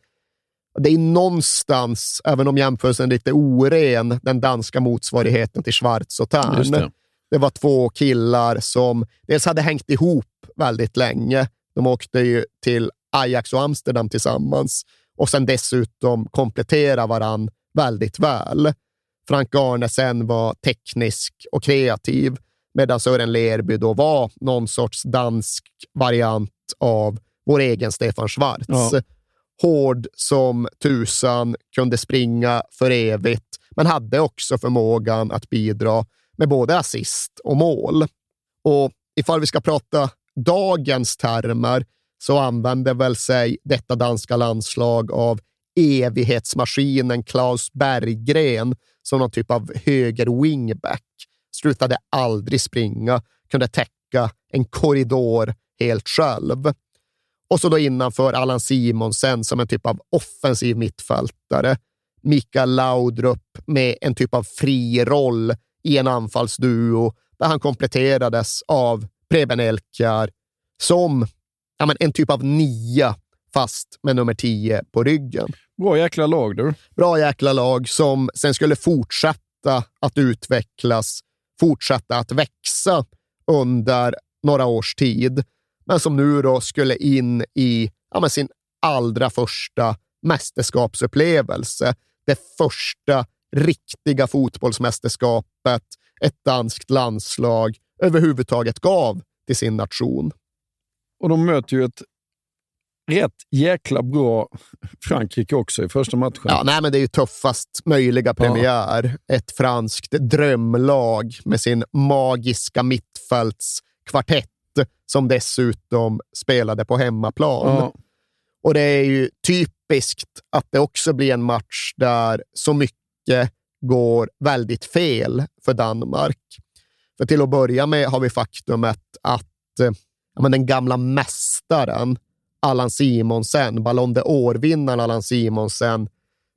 Det är någonstans, även om jämförelsen är lite oren, den danska motsvarigheten till Schwarz och Tern. det. det var två killar som dels hade hängt ihop väldigt länge. De åkte ju till Ajax och Amsterdam tillsammans och sen dessutom komplettera varann väldigt väl. Frank Arnesen var teknisk och kreativ, medan Sören Lerby då var någon sorts dansk variant av vår egen Stefan Schwarz. Ja. Hård som tusan, kunde springa för evigt, men hade också förmågan att bidra med både assist och mål. Och ifall vi ska prata dagens termer så använder väl sig detta danska landslag av evighetsmaskinen Klaus Berggren som någon typ av höger wingback. Slutade aldrig springa, kunde täcka en korridor helt själv. Och så då innanför Allan Simonsen som en typ av offensiv mittfältare. Mikael Laudrup med en typ av fri roll i en anfallsduo där han kompletterades av Preben Elkjær som ja, men en typ av nia fast med nummer 10 på ryggen. Bra jäkla lag du. Bra jäkla lag som sen skulle fortsätta att utvecklas, fortsätta att växa under några års tid, men som nu då skulle in i ja, men sin allra första mästerskapsupplevelse. Det första riktiga fotbollsmästerskapet ett danskt landslag överhuvudtaget gav till sin nation. Och de möter ju ett rätt jäkla bra Frankrike också i första matchen. Ja, nej, men det är ju tuffast möjliga premiär. Ett franskt drömlag med sin magiska mittfältskvartett som dessutom spelade på hemmaplan. Ja. Och det är ju typiskt att det också blir en match där så mycket går väldigt fel för Danmark. För till att börja med har vi faktumet att eh, ja, men den gamla mästaren Allan Simonsen, Ballon d'Or-vinnaren Allan Simonsen,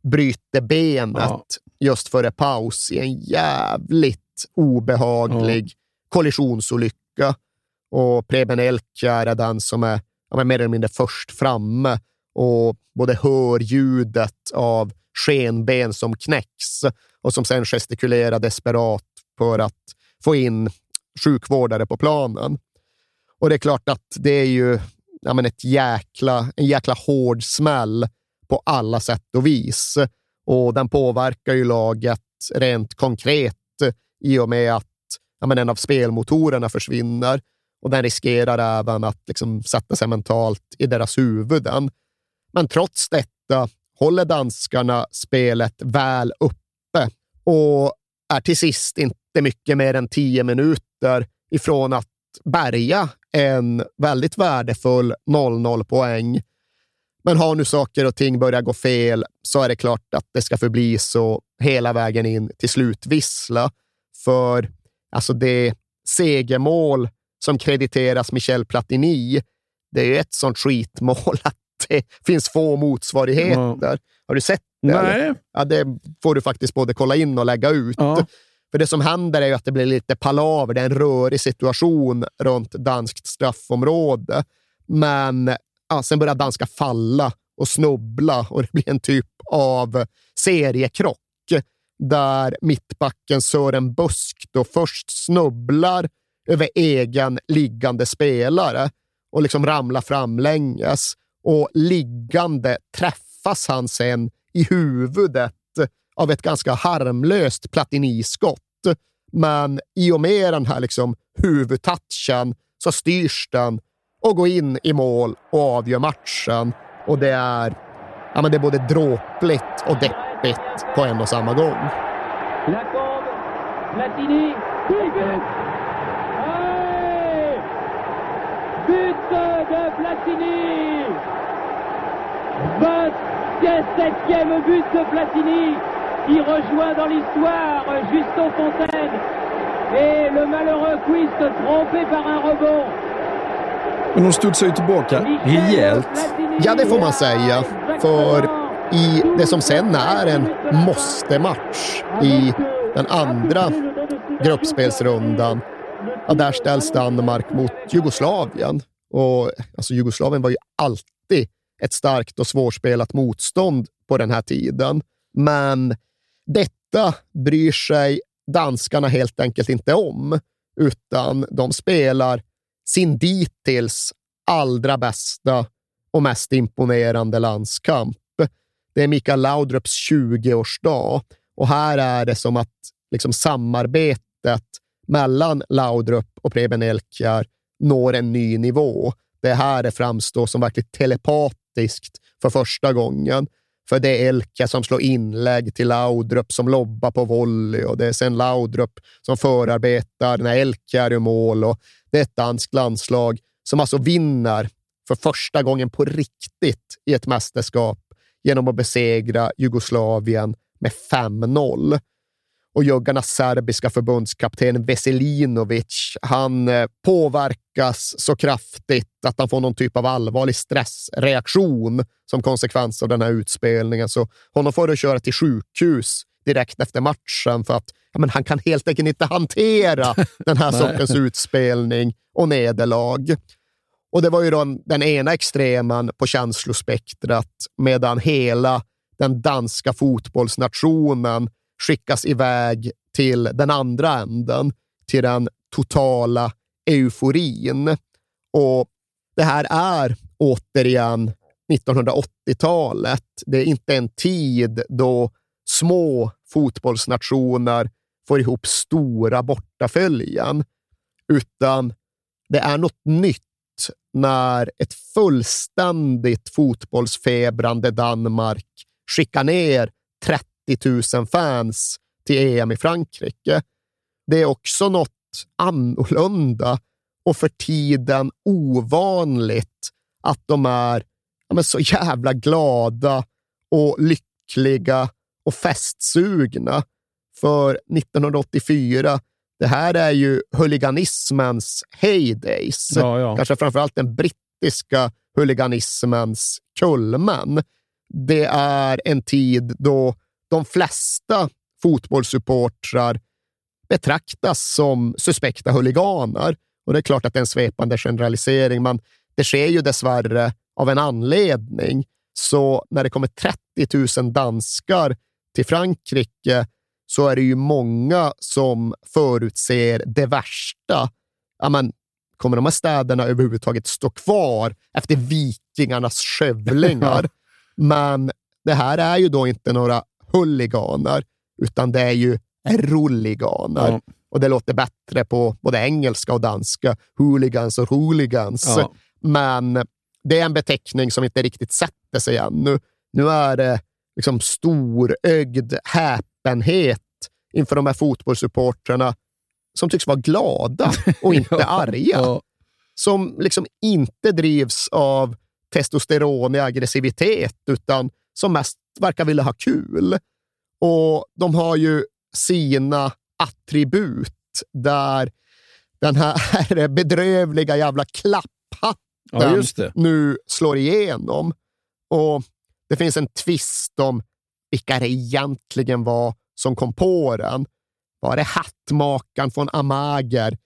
bryter benet Ja. just före paus i en jävligt obehaglig kollisionsolycka. Och Preben Elkjær är den som är ja, mer eller mindre först framme och både hör ljudet av skenben som knäcks och som sen gestikulerar desperat för att få in sjukvårdare på planen. Och det är klart att det är ju ja, men ett jäkla, en jäkla hård smäll på alla sätt och vis. Och den påverkar ju laget rent konkret i och med att ja, men en av spelmotorerna försvinner och den riskerar även att liksom, sätta sig mentalt i deras huvuden. Men trots detta håller danskarna spelet väl uppe och är till sist inte mycket mer än tio minuter ifrån att bärga en väldigt värdefull 0-0 poäng. Men har nu saker och ting börjat gå fel så är det klart att det ska förbli så hela vägen in till slutvissla. För alltså det segermål som krediteras Michel Platini, det är ett sånt skitmål att det finns få motsvarigheter. Mm. Har du sett det? Nej. Ja, det får du faktiskt både kolla in och lägga ut. Ja. För det som händer är ju att det blir lite palaver. Det är en rörig situation runt danskt straffområde. Men ja, sen börjar danska falla och snubbla och det blir en typ av seriekrock där mittbacken Sören Busk då först snubblar över egen liggande spelare och liksom ramlar framlänges och liggande träffas han sen i huvudet av ett ganska harmlöst platiniskott. Men i och med den här liksom huvudtouchen så styrs den och går in i mål och avgör matchen. Och det är, ja, men det är både dråpligt och deppigt på en och samma gång. Platini, But de Platini 27e but de Platini qui rejoint dans l'histoire Justin Fontaine et le malheureux Quist trompé par un rebond. Men de studsar ju tillbaka rejält. Ja, det får man säga. För i det som sen är en måste-match i den andra gruppspelsrundan, ja, där ställs Danmark mot Jugoslavien. Och alltså, Jugoslavien var ju alltid ett starkt och svårspelat motstånd på den här tiden. Men detta bryr sig danskarna helt enkelt inte om, utan de spelar sin dittills allra bästa och mest imponerande landskamp. Det är Mikael Laudrups 20-årsdag och här är det som att liksom samarbetet mellan Laudrup och Preben Elkjær når en ny nivå. Det är här det framstår som verkligt telepatiskt för första gången. För det är Elka som slår inlägg till Laudrup som lobbar på volley och det är sen Laudrup som förarbetar när Elka är i mål. Och det är ett danskt landslag som alltså vinner för första gången på riktigt i ett mästerskap genom att besegra Jugoslavien med 5-0 och juggarnas serbiska förbundskapten Veselinovic, han eh, påverkas så kraftigt att han får någon typ av allvarlig stressreaktion som konsekvens av den här utspelningen. Så honom får du köra till sjukhus direkt efter matchen för att ja, men han kan helt enkelt inte hantera <laughs> den här sortens utspelning och nederlag. Och det var ju då den ena extremen på känslospektrat medan hela den danska fotbollsnationen skickas iväg till den andra änden, till den totala euforin. Och det här är återigen 1980-talet. Det är inte en tid då små fotbollsnationer får ihop stora bortaföljen, utan det är något nytt när ett fullständigt fotbollsfebrande Danmark skickar ner 30 000 fans till EM i Frankrike. Det är också något annorlunda och för tiden ovanligt att de är ja, så jävla glada och lyckliga och festsugna. För 1984, det här är ju huliganismens heydays. Ja, ja. Kanske framförallt den brittiska huliganismens kulmen. Det är en tid då de flesta fotbollssupportrar betraktas som suspekta huliganer. Och det är klart att det är en svepande generalisering, men det sker ju dessvärre av en anledning. Så när det kommer 30 000 danskar till Frankrike så är det ju många som förutser det värsta. Ja, men, kommer de här städerna överhuvudtaget stå kvar efter vikingarnas skövlingar? <laughs> men det här är ju då inte några huliganer, utan det är ju rulliganer. Ja. Och det låter bättre på både engelska och danska. Hooligans och hooligans. Ja. Men det är en beteckning som inte riktigt sätter sig ännu. Nu är det liksom storögd häpenhet inför de här fotbollssupportrarna som tycks vara glada och <laughs> inte Ja, arga. ja. Som liksom inte drivs av testosteron i aggressivitet, utan som mest verkar vilja ha kul. Och de har ju sina attribut där den här <laughs> bedrövliga jävla klapphatten Ja, nu slår igenom. Och det finns en twist om vilka det egentligen var som kom på den. Var det hattmakaren från Amager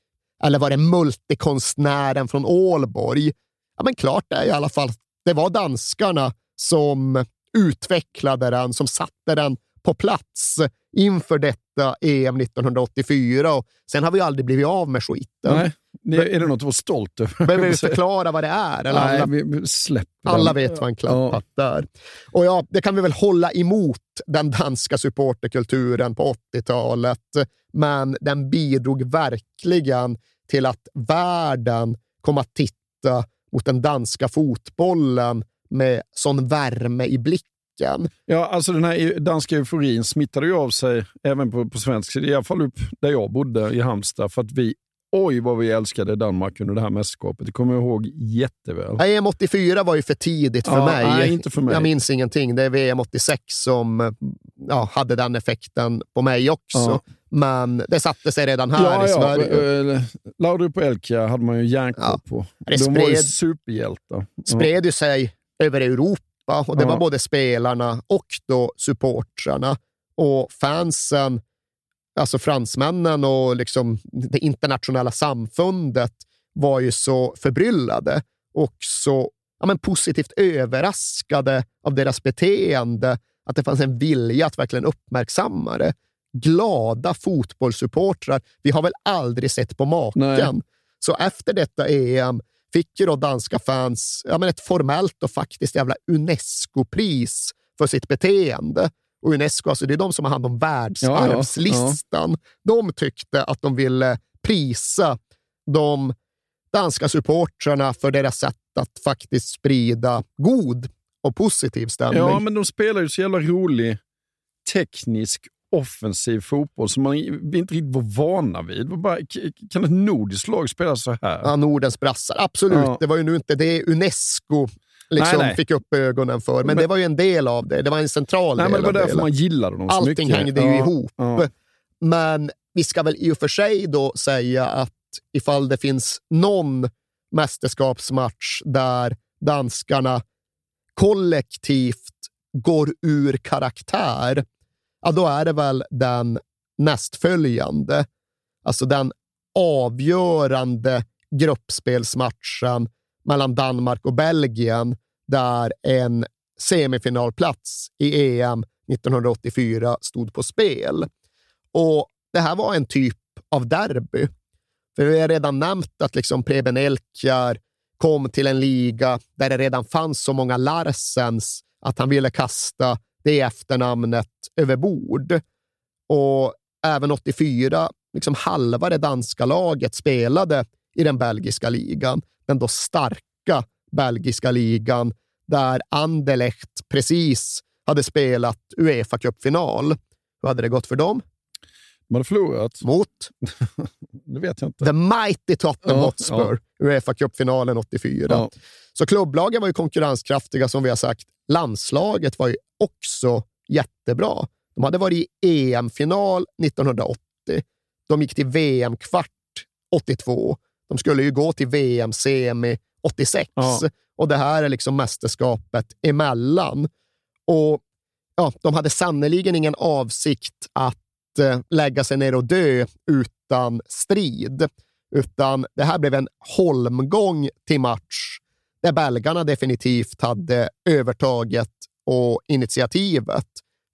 eller var det multikonstnären från Ålborg? Ja, men klart är i alla fall det var danskarna som utvecklade den, som satte den på plats inför detta EM 1984. Och sen har vi aldrig blivit av med skiten. Nej, det, är det något att vara stolt över? Behöver vi förklara vad det är? Eller Nej, alla, vi släpper alla vet vad en klapphatt är. Och ja, det kan vi väl hålla emot den danska supporterkulturen på 80-talet, men den bidrog verkligen till att världen kom att titta mot den danska fotbollen med sån värme i blicken. Ja, alltså den här danska euforin smittade ju av sig även på, på svensk sida, i alla fall upp där jag bodde i Halmstad, för att vi, oj vad vi älskade Danmark under det här mästerskapet. Det kommer jag ihåg jätteväl. EM 84 var ju för tidigt för Ja, mig. nej, inte för mig. Jag minns ingenting. Det är VM 86 som ja, hade den effekten på mig också. Ja. Men det satte sig redan här i Sverige. eh, Laudrup och Elka hade man ju järnkoll på. De var ju spred- superhjältar. spred ju sig över Europa och det Ja. var både spelarna och då supportrarna. Och fansen, alltså fransmännen och liksom det internationella samfundet var ju så förbryllade och så ja, men positivt överraskade av deras beteende att det fanns en vilja att verkligen uppmärksamma det. Glada fotbollssupportrar. Vi har väl aldrig sett på maken. Nej. Så efter detta EM fick ju då danska fans ja, men ett formellt och faktiskt jävla Unesco-pris för sitt beteende. Och Unesco, alltså det är de som har hand om världsarvslistan. De tyckte att de ville prisa de danska supportrarna för deras sätt att faktiskt sprida god och positiv stämning. Ja, men de spelar ju så jävla rolig, teknisk, offensiv fotboll som man vi inte riktigt var vana vid. Bara, kan ett nordiskt lag spela så här? Ja, Nordens brassar. Absolut, Ja. det var ju nu inte det Unesco liksom Nej, nej. fick upp ögonen för, men, Men- det var ju en del av det. Det var en central Nej, del men det var därför hela. man gillade dem så Allting mycket. hängde ju Ja, ihop. ja. Men vi ska väl i och för sig då säga att ifall det finns någon mästerskapsmatch där danskarna kollektivt går ur karaktär, ja, då är det väl den nästföljande. Alltså den avgörande gruppspelsmatchen mellan Danmark och Belgien där en semifinalplats i EM 1984 stod på spel. Och Det här var en typ av derby. För vi har redan nämnt att liksom Preben Elkjær kom till en liga där det redan fanns så många Larsens att han ville kasta det efternamnet över bord. Och även 84, liksom halva det danska laget spelade i den belgiska ligan. Den då starka belgiska ligan där Anderlecht precis hade spelat Uefa Cup-final. Hur hade det gått för dem? De hade förlorat. Mot? <laughs> det vet jag inte. The Mighty Tottenham Ja, Hotspur, Uefa Cup-finalen 84. Ja. Så klubblagen var ju konkurrenskraftiga som vi har sagt. Landslaget var ju också jättebra. De hade varit i EM-final 1980. De gick till VM-kvart 82. De skulle ju gå till VM-semi 86. Ja. Och det här är liksom mästerskapet emellan. Och ja, de hade sannoliken ingen avsikt att Eh, lägga sig ner och dö utan strid, utan det här blev en holmgång till match där belgarna definitivt hade övertaget och initiativet.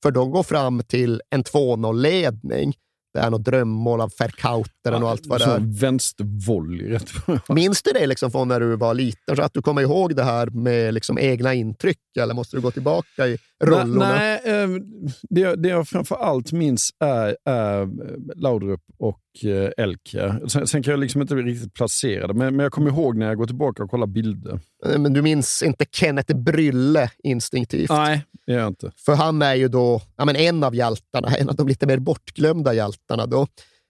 För de går fram till en 2-0-ledning. Det är något drömmål av Verkauteren och allt vad det är. Vänstervolley. rätt. Minns du det liksom från när du var liten? Så att du kommer ihåg det här med liksom egna intryck, eller måste du gå tillbaka i rullorna? Nej, nej eh, det, det jag framför allt minns är, är Laudrup och eh, Elke. Sen, sen kan jag liksom inte riktigt placera det, men, men jag kommer ihåg när jag går tillbaka och kollar bilder. Eh, Men du minns inte Kenneth Brylle instinktivt? Nej, det gör jag inte. För han är ju då ja, men en av hjältarna, en av de lite mer bortglömda hjältarna. Då.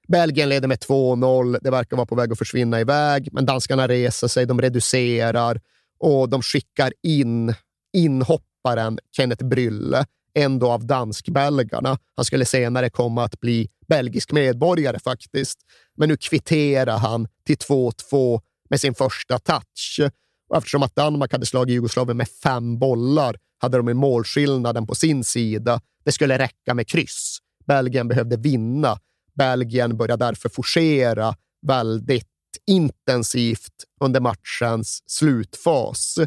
Belgien leder med 2-0. Det verkar vara på väg att försvinna iväg, men danskarna reser sig, de reducerar och de skickar in inhopparen Kenneth Brylle, en då av dansk-belgarna. Han skulle senare komma att bli belgisk medborgare faktiskt. Men nu kvitterar han till 2-2 med sin första touch. Och eftersom att Danmark hade slagit Jugoslavien med fem bollar hade de målskillnaden på sin sida. Det skulle räcka med kryss. Belgien behövde vinna. Belgien började därför forcera väldigt intensivt under matchens slutfas.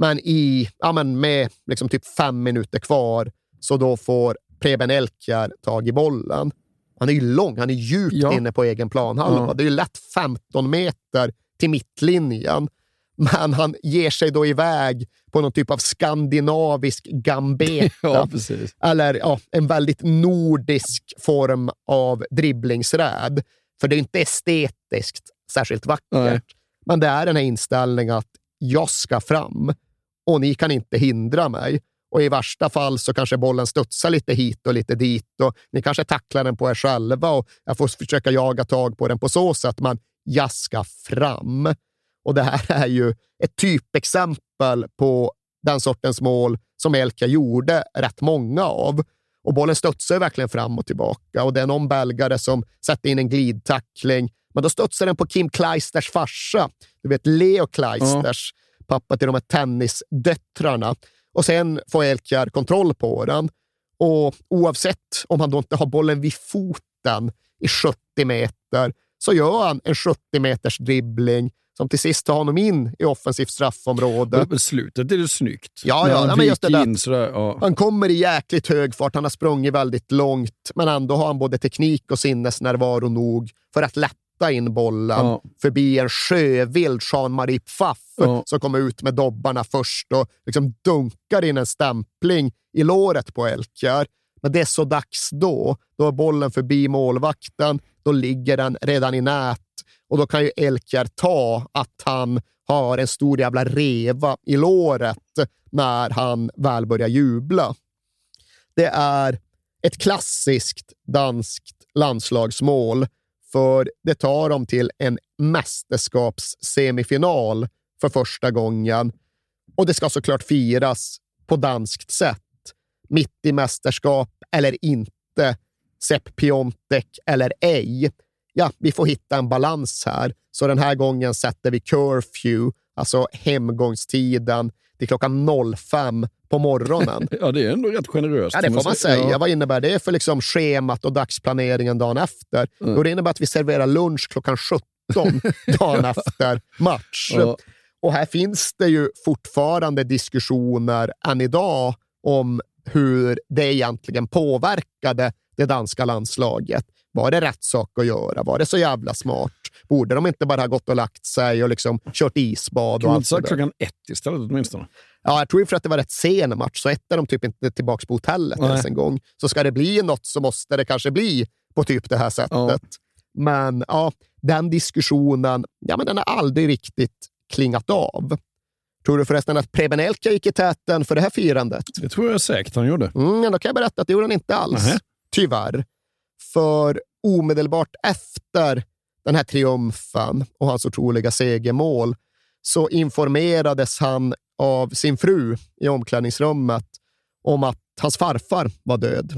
Men i, ja, men med liksom typ fem minuter kvar så då får Preben Elkjær tag i bollen. Han är ju lång, han är djupt Ja. inne på egen planhalva. Ja. Det är ju lätt 15 meter till mittlinjen. Men han ger sig då iväg på någon typ av skandinavisk gambeta. <laughs> Ja. Eller ja, en väldigt nordisk form av dribblingsräd. För det är inte estetiskt särskilt vackert. Nej. Men det är den här inställningen att jag ska fram och ni kan inte hindra mig. Och i värsta fall så kanske bollen studsar lite hit och lite dit och ni kanske tacklar den på er själva och jag får försöka jaga tag på den på så sätt, men jag ska fram. Och det här <laughs> är ju ett typexempel på den sortens mål som Elka gjorde rätt många av. Och bollen studsar verkligen fram och tillbaka och det är någon belgare som sätter in en glidtackling, men då studsar den på Kim Kleisters farsa. Du vet Leo Kleisters, pappa till de här tennisdöttrarna. Och sen får Elkjær kontroll på den. Och oavsett om han då inte har bollen vid foten i 70 meter så gör han en 70 meters dribbling som till sist tar honom in i offensivt straffområde. På slutet är det snyggt. Ja, ja, han ja, men in sådär. Ja. Han kommer i jäkligt hög fart, han har sprungit väldigt långt, men ändå har han både teknik och sinnesnärvaro nog för att lätta in bollen Ja. förbi en sjövild Jean-Marie Pfaff Ja. som kommer ut med dobbarna först och liksom dunkar in en stämpling i låret på Elkjær. Men det är så dags då. Då är bollen förbi målvakten, då ligger den redan i nät och då kan ju Elkjær ta att han har en stor jävla reva i låret när han väl börjar jubla. Det är ett klassiskt danskt landslagsmål för det tar dem till en mästerskapssemifinal för första gången. Och det ska såklart firas på danskt sätt. Mitt i mästerskap eller inte. Sepp Piontek eller ej. Ja, vi får hitta en balans här. Så den här gången sätter vi curfew, alltså hemgångstiden, till klockan 05 på morgonen. <laughs> ja, det är ändå rätt generöst. Ja, det får man säga. Ja. Vad innebär det för liksom schemat och dagsplaneringen dagen efter? Mm. Jo, det innebär att vi serverar lunch klockan 17 <laughs> dagen efter match. Ja. Och här finns det ju fortfarande diskussioner än idag om hur det egentligen påverkade det danska landslaget. Var det rätt sak att göra? Var det så jävla smart? Borde de inte bara ha gått och lagt sig och liksom kört isbad? Kan och man inte säga klockan ett istället åtminstone? Ja, jag tror ju för att det var rätt sen match, så ett är de typ inte tillbaka på hotellet Nej. ens en gång. Så ska det bli något så måste det kanske bli på typ det här sättet. Ja. Men ja, den diskussionen, ja, men den har aldrig riktigt klingat av. Tror du förresten att Preben Elka gick i täten för det här firandet? Det tror jag säkert han gjorde. Mm, då kan jag berätta att det gjorde han inte alls. Nähä. Tyvärr. För omedelbart efter den här triumfen och hans otroliga segermål så informerades han av sin fru i omklädningsrummet om att hans farfar var död.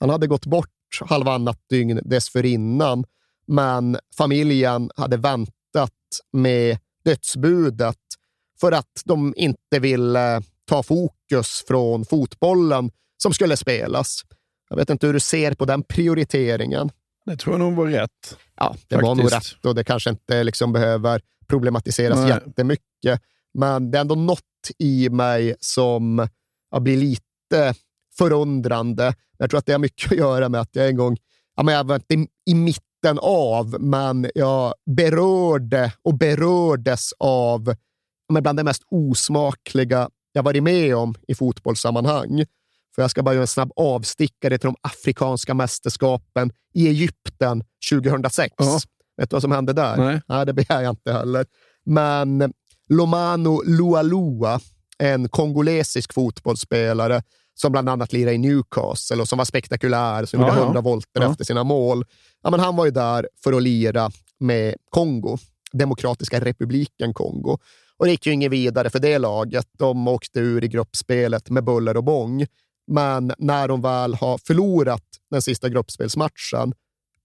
Han hade gått bort halvannat dygn dessförinnan, men familjen hade väntat med dödsbudet för att de inte ville ta fokus från fotbollen som skulle spelas. Jag vet inte hur du ser på den prioriteringen. Det tror jag nog var rätt. Ja, det var nog Faktiskt. rätt och det kanske inte liksom behöver problematiseras Nej. jättemycket. Men det är ändå något i mig som ja, blir lite förundrande. Jag tror att det har mycket att göra med att jag en gång, ja, men jag var inte i, i mitten av, men jag berörde och berördes av ja, men bland det mest osmakliga jag varit med om i fotbollssammanhang. För jag ska bara göra en snabb avstickare till de afrikanska mästerskapen i Egypten 2006. Ja. Vet du vad som hände där? Nej. Nej, det begär jag inte heller. Men Lomano Lualua, en kongolesisk fotbollsspelare som bland annat lirade i Newcastle och som var spektakulär, som Ja, gjorde ja. 100 volter Ja. efter sina mål. Ja, men han var ju där för att lira med Kongo, Demokratiska republiken Kongo. Och det gick ju inget vidare för det laget. De åkte ur i gruppspelet med buller och bång. Men när de väl har förlorat den sista gruppspelsmatchen,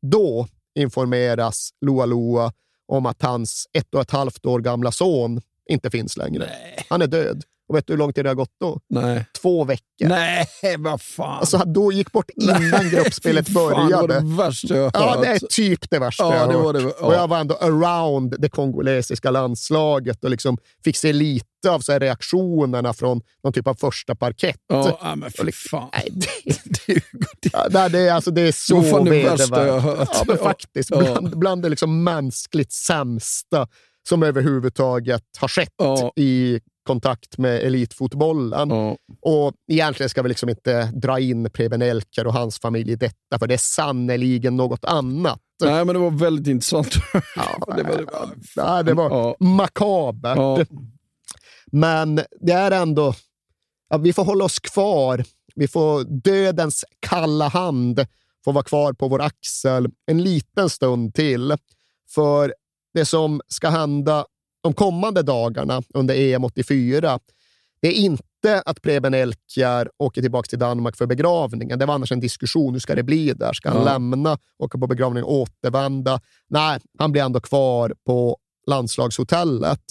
då informeras Loa Loa om att hans ett och ett halvt år gamla son inte finns längre. Han är död. Och vet du hur lång tid det har gått då? Nej. Två veckor. Nej, vad fan. Alltså, då gick bort innan Nej, gruppspelet fy fan, började. Det var det värsta jag Ja, hört. det är typ det värsta Ja, jag har det var hört. det, ja. Och jag var ändå around det kongolesiska landslaget och liksom fick se lite av så reaktionerna från någon typ av första parkett. Ja, ja, men fy fan. Nej, det, <laughs> ja, nej, det, är, alltså, det är så Det fan det värsta jag vedervärdigt. hört. Ja, men Ja. faktiskt. Ja. Bland, bland det liksom mänskligt sämsta som överhuvudtaget har skett Ja. i kontakt med elitfotbollen. Och egentligen ska vi liksom inte dra in Preben Elker och hans familj i detta, för det är sannoliken något annat. Nej, men det var väldigt intressant. <laughs> Ja, det var, det var, Nej, det var Ja. makabert. Ja. Men det är ändå... Ja, vi får hålla oss kvar. Vi får dödens kalla hand får vara kvar på vår axel en liten stund till. För det som ska hända de kommande dagarna under EM 84, det är inte att Preben Elkjær åker tillbaka till Danmark för begravningen. Det var annars en diskussion. Hur ska det bli där? Ska han Ja. lämna, åka på begravning och återvända? Nej, han blir ändå kvar på landslagshotellet.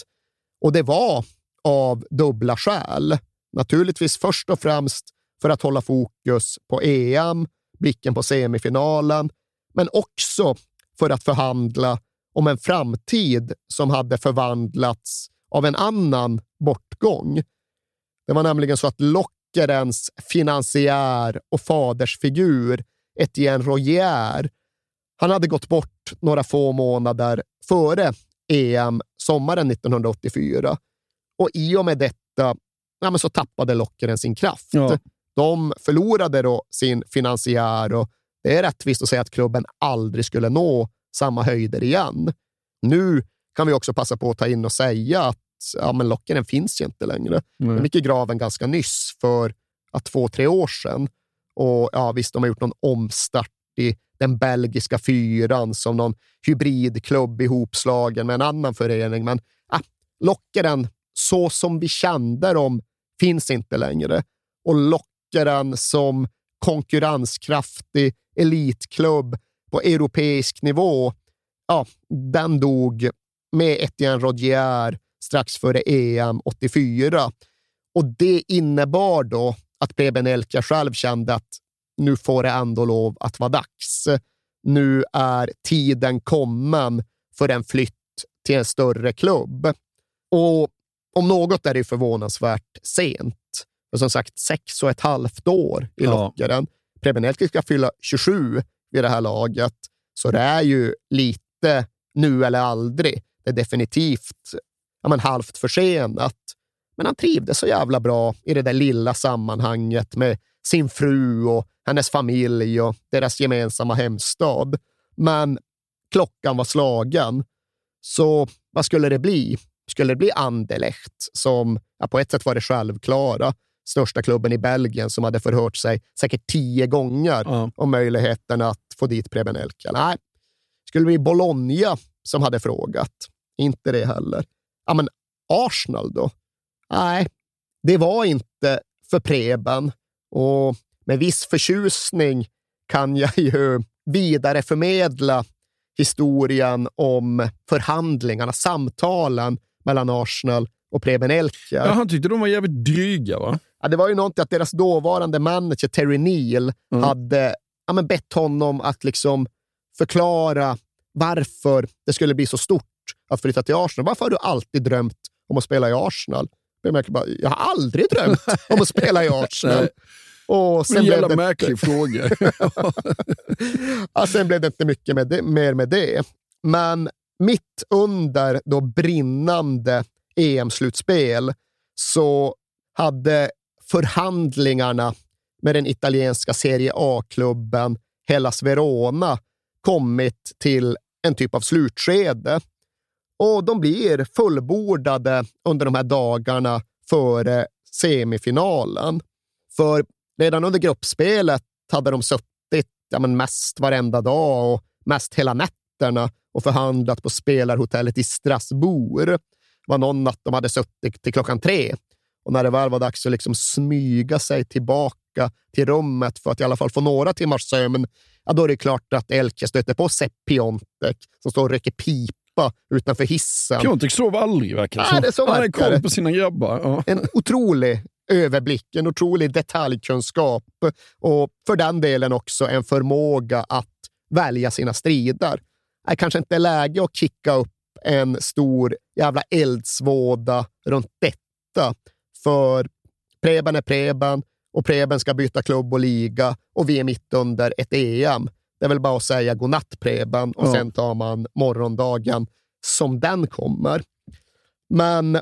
Och det var av dubbla skäl. Naturligtvis först och främst för att hålla fokus på EM, blicken på semifinalen, men också för att förhandla om en framtid som hade förvandlats av en annan bortgång. Det var nämligen så att Lockerens finansiär och fadersfigur Etienne Rogier, han hade gått bort några få månader före EM sommaren 1984. Och i och med detta ja, så tappade Lockeren sin kraft. Ja. De förlorade då sin finansiär och det är rättvist att säga att klubben aldrig skulle nå samma höjder igen. Nu kan vi också passa på att ta in och säga att ja, men Lockeren finns ju inte längre. Nej. De gick i graven ganska nyss för ja, två, tre år sedan. Och ja, visst, de har gjort någon omstart i den belgiska fyran som någon hybridklubb ihopslagen med en annan förening. Men ah, Lockeren, så som vi kände dem, finns inte längre. Och Lockeren som konkurrenskraftig elitklubb på europeisk nivå, ja, den dog med Etienne Rodier strax före EM 84. Och det innebar då att Preben Elka själv kände att nu får det ändå lov att vara dags. Nu är tiden kommen för en flytt till en större klubb. Och om något är det förvånansvärt sent. För som sagt, sex och ett halvt år i Ja. lockaren. Preben Elka ska fylla 27 vid det här laget, så det är ju lite nu eller aldrig. Det är definitivt ja, men halvt försenat. Men han trivdes så jävla bra i det där lilla sammanhanget med sin fru och hennes familj och deras gemensamma hemstad. Men klockan var slagen. Så vad skulle det bli? Skulle det bli Anderlecht som ja, på ett sätt var det självklara, största klubben i Belgien som hade förhört sig säkert tio gånger Ja. om möjligheten att få dit Preben Elka? Nej. Skulle det bli Bologna som hade frågat? Inte det heller. Ja, men Arsenal då? Nej, det var inte för Preben och med viss förtjusning kan jag <laughs> ju vidareförmedla historien om förhandlingarna, samtalen mellan Arsenal och Preben Elkjær. Ja, han tyckte de var jävligt dryga, va? Ja, det var ju någonting att deras dåvarande manager Terry Neal Mm. hade ja, men bett honom att liksom förklara varför det skulle bli så stort att flytta till Arsenal. Varför har du alltid drömt om att spela i Arsenal? Jag, märker bara, jag har aldrig drömt <laughs> om att spela i Arsenal. Och sen jävla blev det, märklig fråga. <laughs> ja, sen blev det inte mycket med det, mer med det. Men mitt under då brinnande EM-slutspel så hade förhandlingarna med den italienska Serie A-klubben Hellas Verona kommit till en typ av slutskede. Och de blir fullbordade under de här dagarna före semifinalen. För redan under gruppspelet hade de suttit ja, men mest varenda dag och mest hela nätterna och förhandlat på spelarhotellet i Strasbourg. Var någon natt de hade suttit till klockan tre och när det väl var dags att liksom smyga sig tillbaka till rummet för att i alla fall få några timmars sömn, ja, då är det klart att Elke stöter på Sepp Piontek som står och röker pipa utanför hissen. Piontek sover aldrig verkar det som. Han är koll på sina grabbar. Ja. En otrolig överblick, en otrolig detaljkunskap och för den delen också en förmåga att välja sina strider. Det kanske inte är läge att kicka upp en stor jävla eldsvåda runt detta. För Preben är Preben och Preben ska byta klubb och liga och vi är mitt under ett EM. Det är väl bara att säga godnatt Preben och ja. sen tar man morgondagen som den kommer. Men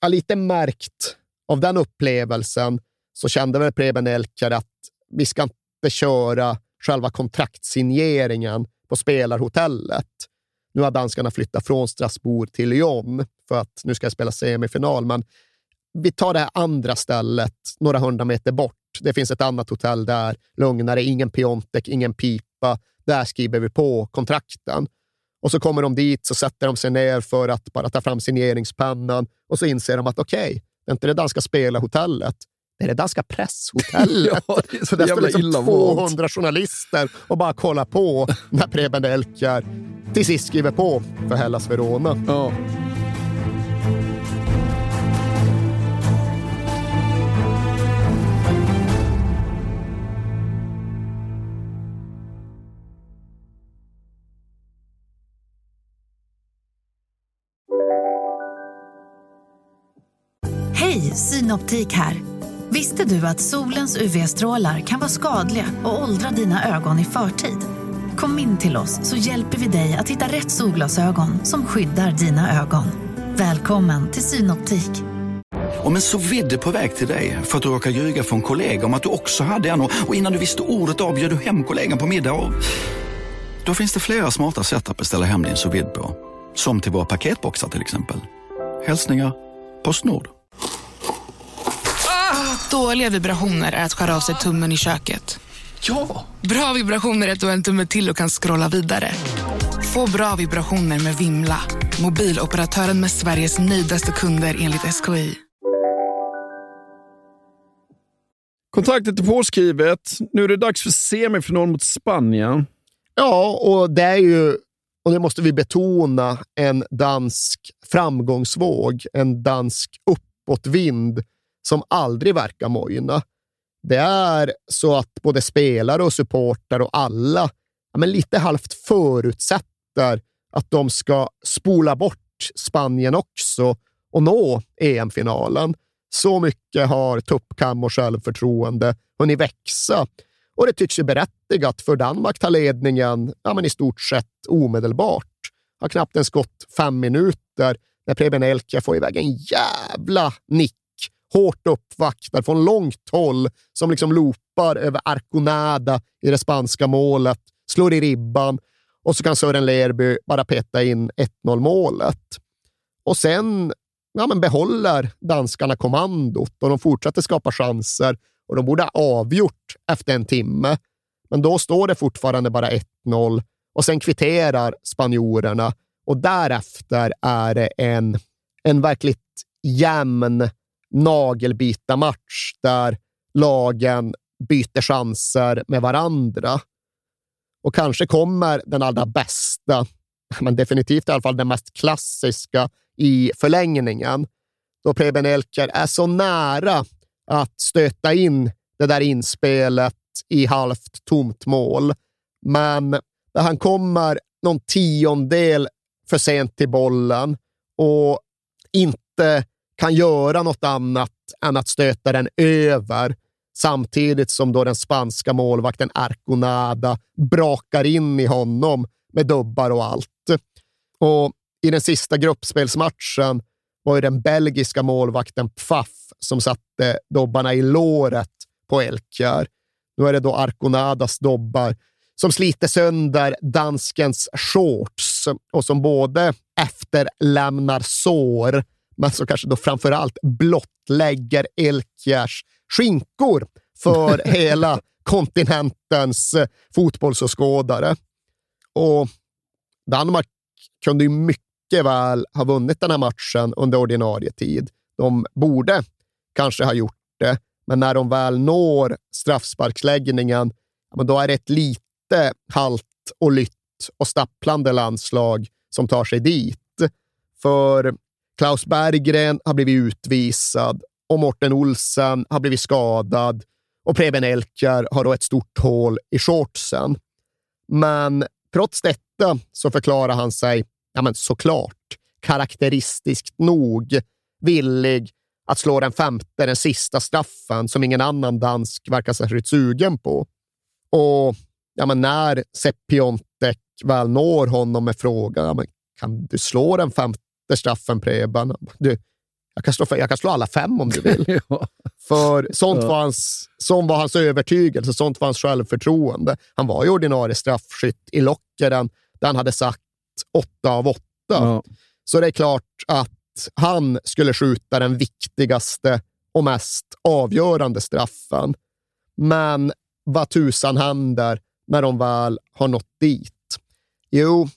har lite märkt av den upplevelsen så kände väl Preben Elker att vi ska inte köra själva kontraktssigneringen på spelarhotellet. Nu har danskarna flyttat från Strasbourg till Lyon för att nu ska jag spela semifinal, men vi tar det här andra stället några hundra meter bort. Det finns ett annat hotell där, lugnare, ingen piontek, ingen pipa. Där skriver vi på kontrakten. Och så kommer de dit, så sätter de sig ner för att bara ta fram signeringspennan och så inser de att okej, okay, det är inte det danska spelarhotellet. Det är det danska <laughs> presshotellet. ja, det så, det står liksom 200 journalister och bara kollar på när Preben Elkar till sist skriver på för Hellas Verona. Ja. Hej, Synoptik här. Visste du att solens UV-strålar kan vara skadliga och åldra dina ögon i förtid? Kom in till oss så hjälper vi dig att hitta rätt solglasögon som skyddar dina ögon. Välkommen till Synoptik. Om en så vidde på väg till dig för att du råkar ljuga från kollega om att du också hade en och innan du visste ordet av du hem kollegan på middag och... Då finns det flera smarta sätt att beställa hem din sous på. Som till våra paketboxar till exempel. Hälsningar Postnord. Dåliga vibrationer är att skära av sig tummen i köket. Ja! Bra vibrationer är du har en tumme till och kan scrolla vidare. Få bra vibrationer med Vimla. Mobiloperatören med Sveriges nöjdaste kunder enligt SKI. Kontraktet är påskrivet. Nu är det dags för semifinal mot Spanien. Ja, och det är ju, och det måste vi betona, en dansk framgångsvåg. En dansk uppåtvind som aldrig verkar mojna. Det är så att både spelare och supportrar och alla ja, men lite halvt förutsätter att de ska spola bort Spanien också och nå EM-finalen. Så mycket har tuppkam och självförtroende hunnit växa. Och det tycks ju berättigat, för Danmark tar ledningen ja, men i stort sett omedelbart. Har knappt ens gått fem minuter när Preben Elke får iväg en jävla nick hårt uppvaktad från långt håll som liksom loopar över Arconada i det spanska målet, slår i ribban och så kan Sören Lerby bara peta in 1-0 målet. Och sen ja, men behåller danskarna kommandot och de fortsätter skapa chanser och de borde ha avgjort efter en timme. Men då står det fortfarande bara 1-0 och sen kvitterar spanjorerna och därefter är det en, en verkligt jämn nagelbitarmatch där lagen byter chanser med varandra. Och kanske kommer den allra bästa, men definitivt i alla fall den mest klassiska i förlängningen. Då Preben Elker är så nära att stöta in det där inspelet i halvt tomt mål. Men där han kommer någon tiondel för sent till bollen och inte kan göra något annat än att stöta den över samtidigt som då den spanska målvakten Arconada brakar in i honom med dubbar och allt. Och I den sista gruppspelsmatchen var det den belgiska målvakten Pfaff som satte dobbarna i låret på Elkjär. Nu är det då Arconadas dobbar som sliter sönder danskens shorts och som både efterlämnar sår, men som kanske då framför allt blottlägger Elkjärs skinkor för <laughs> hela kontinentens fotbollsåskådare. Och Danmark kunde ju mycket väl ha vunnit den här matchen under ordinarie tid. De borde kanske ha gjort det, men när de väl når straffsparksläggningen, då är det ett lite halt och lytt och stapplande landslag som tar sig dit. För Klaus Berggren har blivit utvisad och Morten Olsen har blivit skadad och Preben Elkjär har då ett stort hål i shortsen. Men trots detta så förklarar han sig, ja men såklart, karaktäristiskt nog villig att slå den femte, den sista straffen som ingen annan dansk verkar särskilt sugen på. Och ja, men när Sepp Piontek väl når honom med frågan, ja, men kan du slå den femte straffen Preben? Du, jag kan, slå, jag kan slå alla fem om du vill. <laughs> ja. För sånt, ja. var hans, sånt var hans övertygelse, sånt var hans självförtroende. Han var ju ordinarie straffskytt i Lockeren där han hade sagt åtta av åtta. Ja. Så det är klart att han skulle skjuta den viktigaste och mest avgörande straffen. Men vad tusan händer när de väl har nått dit? Jo,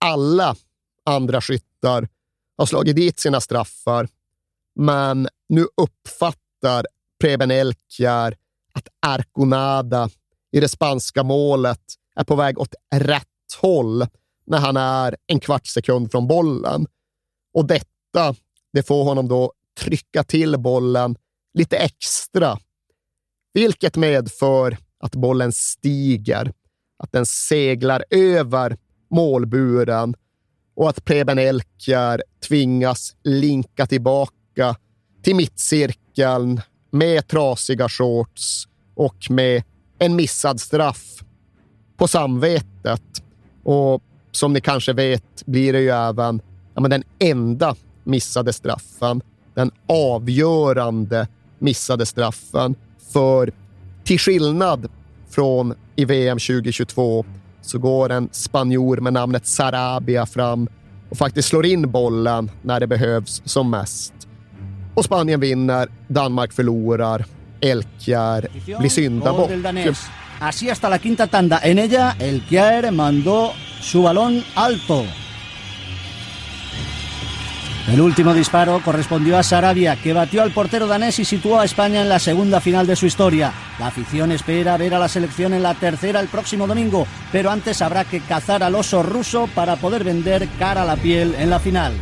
alla andra skyttar har slagit dit sina straffar, men nu uppfattar Preben Elkjär att Arconada i det spanska målet är på väg åt rätt håll när han är en kvarts sekund från bollen. Och detta det får honom då trycka till bollen lite extra, vilket medför att bollen stiger, att den seglar över målburen och att Preben Elkjär tvingas linka tillbaka till mittcirkeln med trasiga shorts och med en missad straff på samvetet. Och som ni kanske vet blir det ju även ja, men den enda missade straffen. Den avgörande missade straffen. För till skillnad från i VM 2022 så går en spanjor med namnet Sarabia fram och faktiskt slår in bollen när det behövs som mest. Och Spanien vinner, Danmark förlorar, Elkjär blir syndabock. Así hasta la quinta tanda. En ella, Elkjær mandó su balón alto. El último disparo correspondió a Sarabia, que batió al portero danés y situó a España en la segunda final de su historia. La afición espera ver a la selección en la tercera el próximo domingo, pero antes habrá que cazar al oso ruso para poder vender cara a la piel en la final.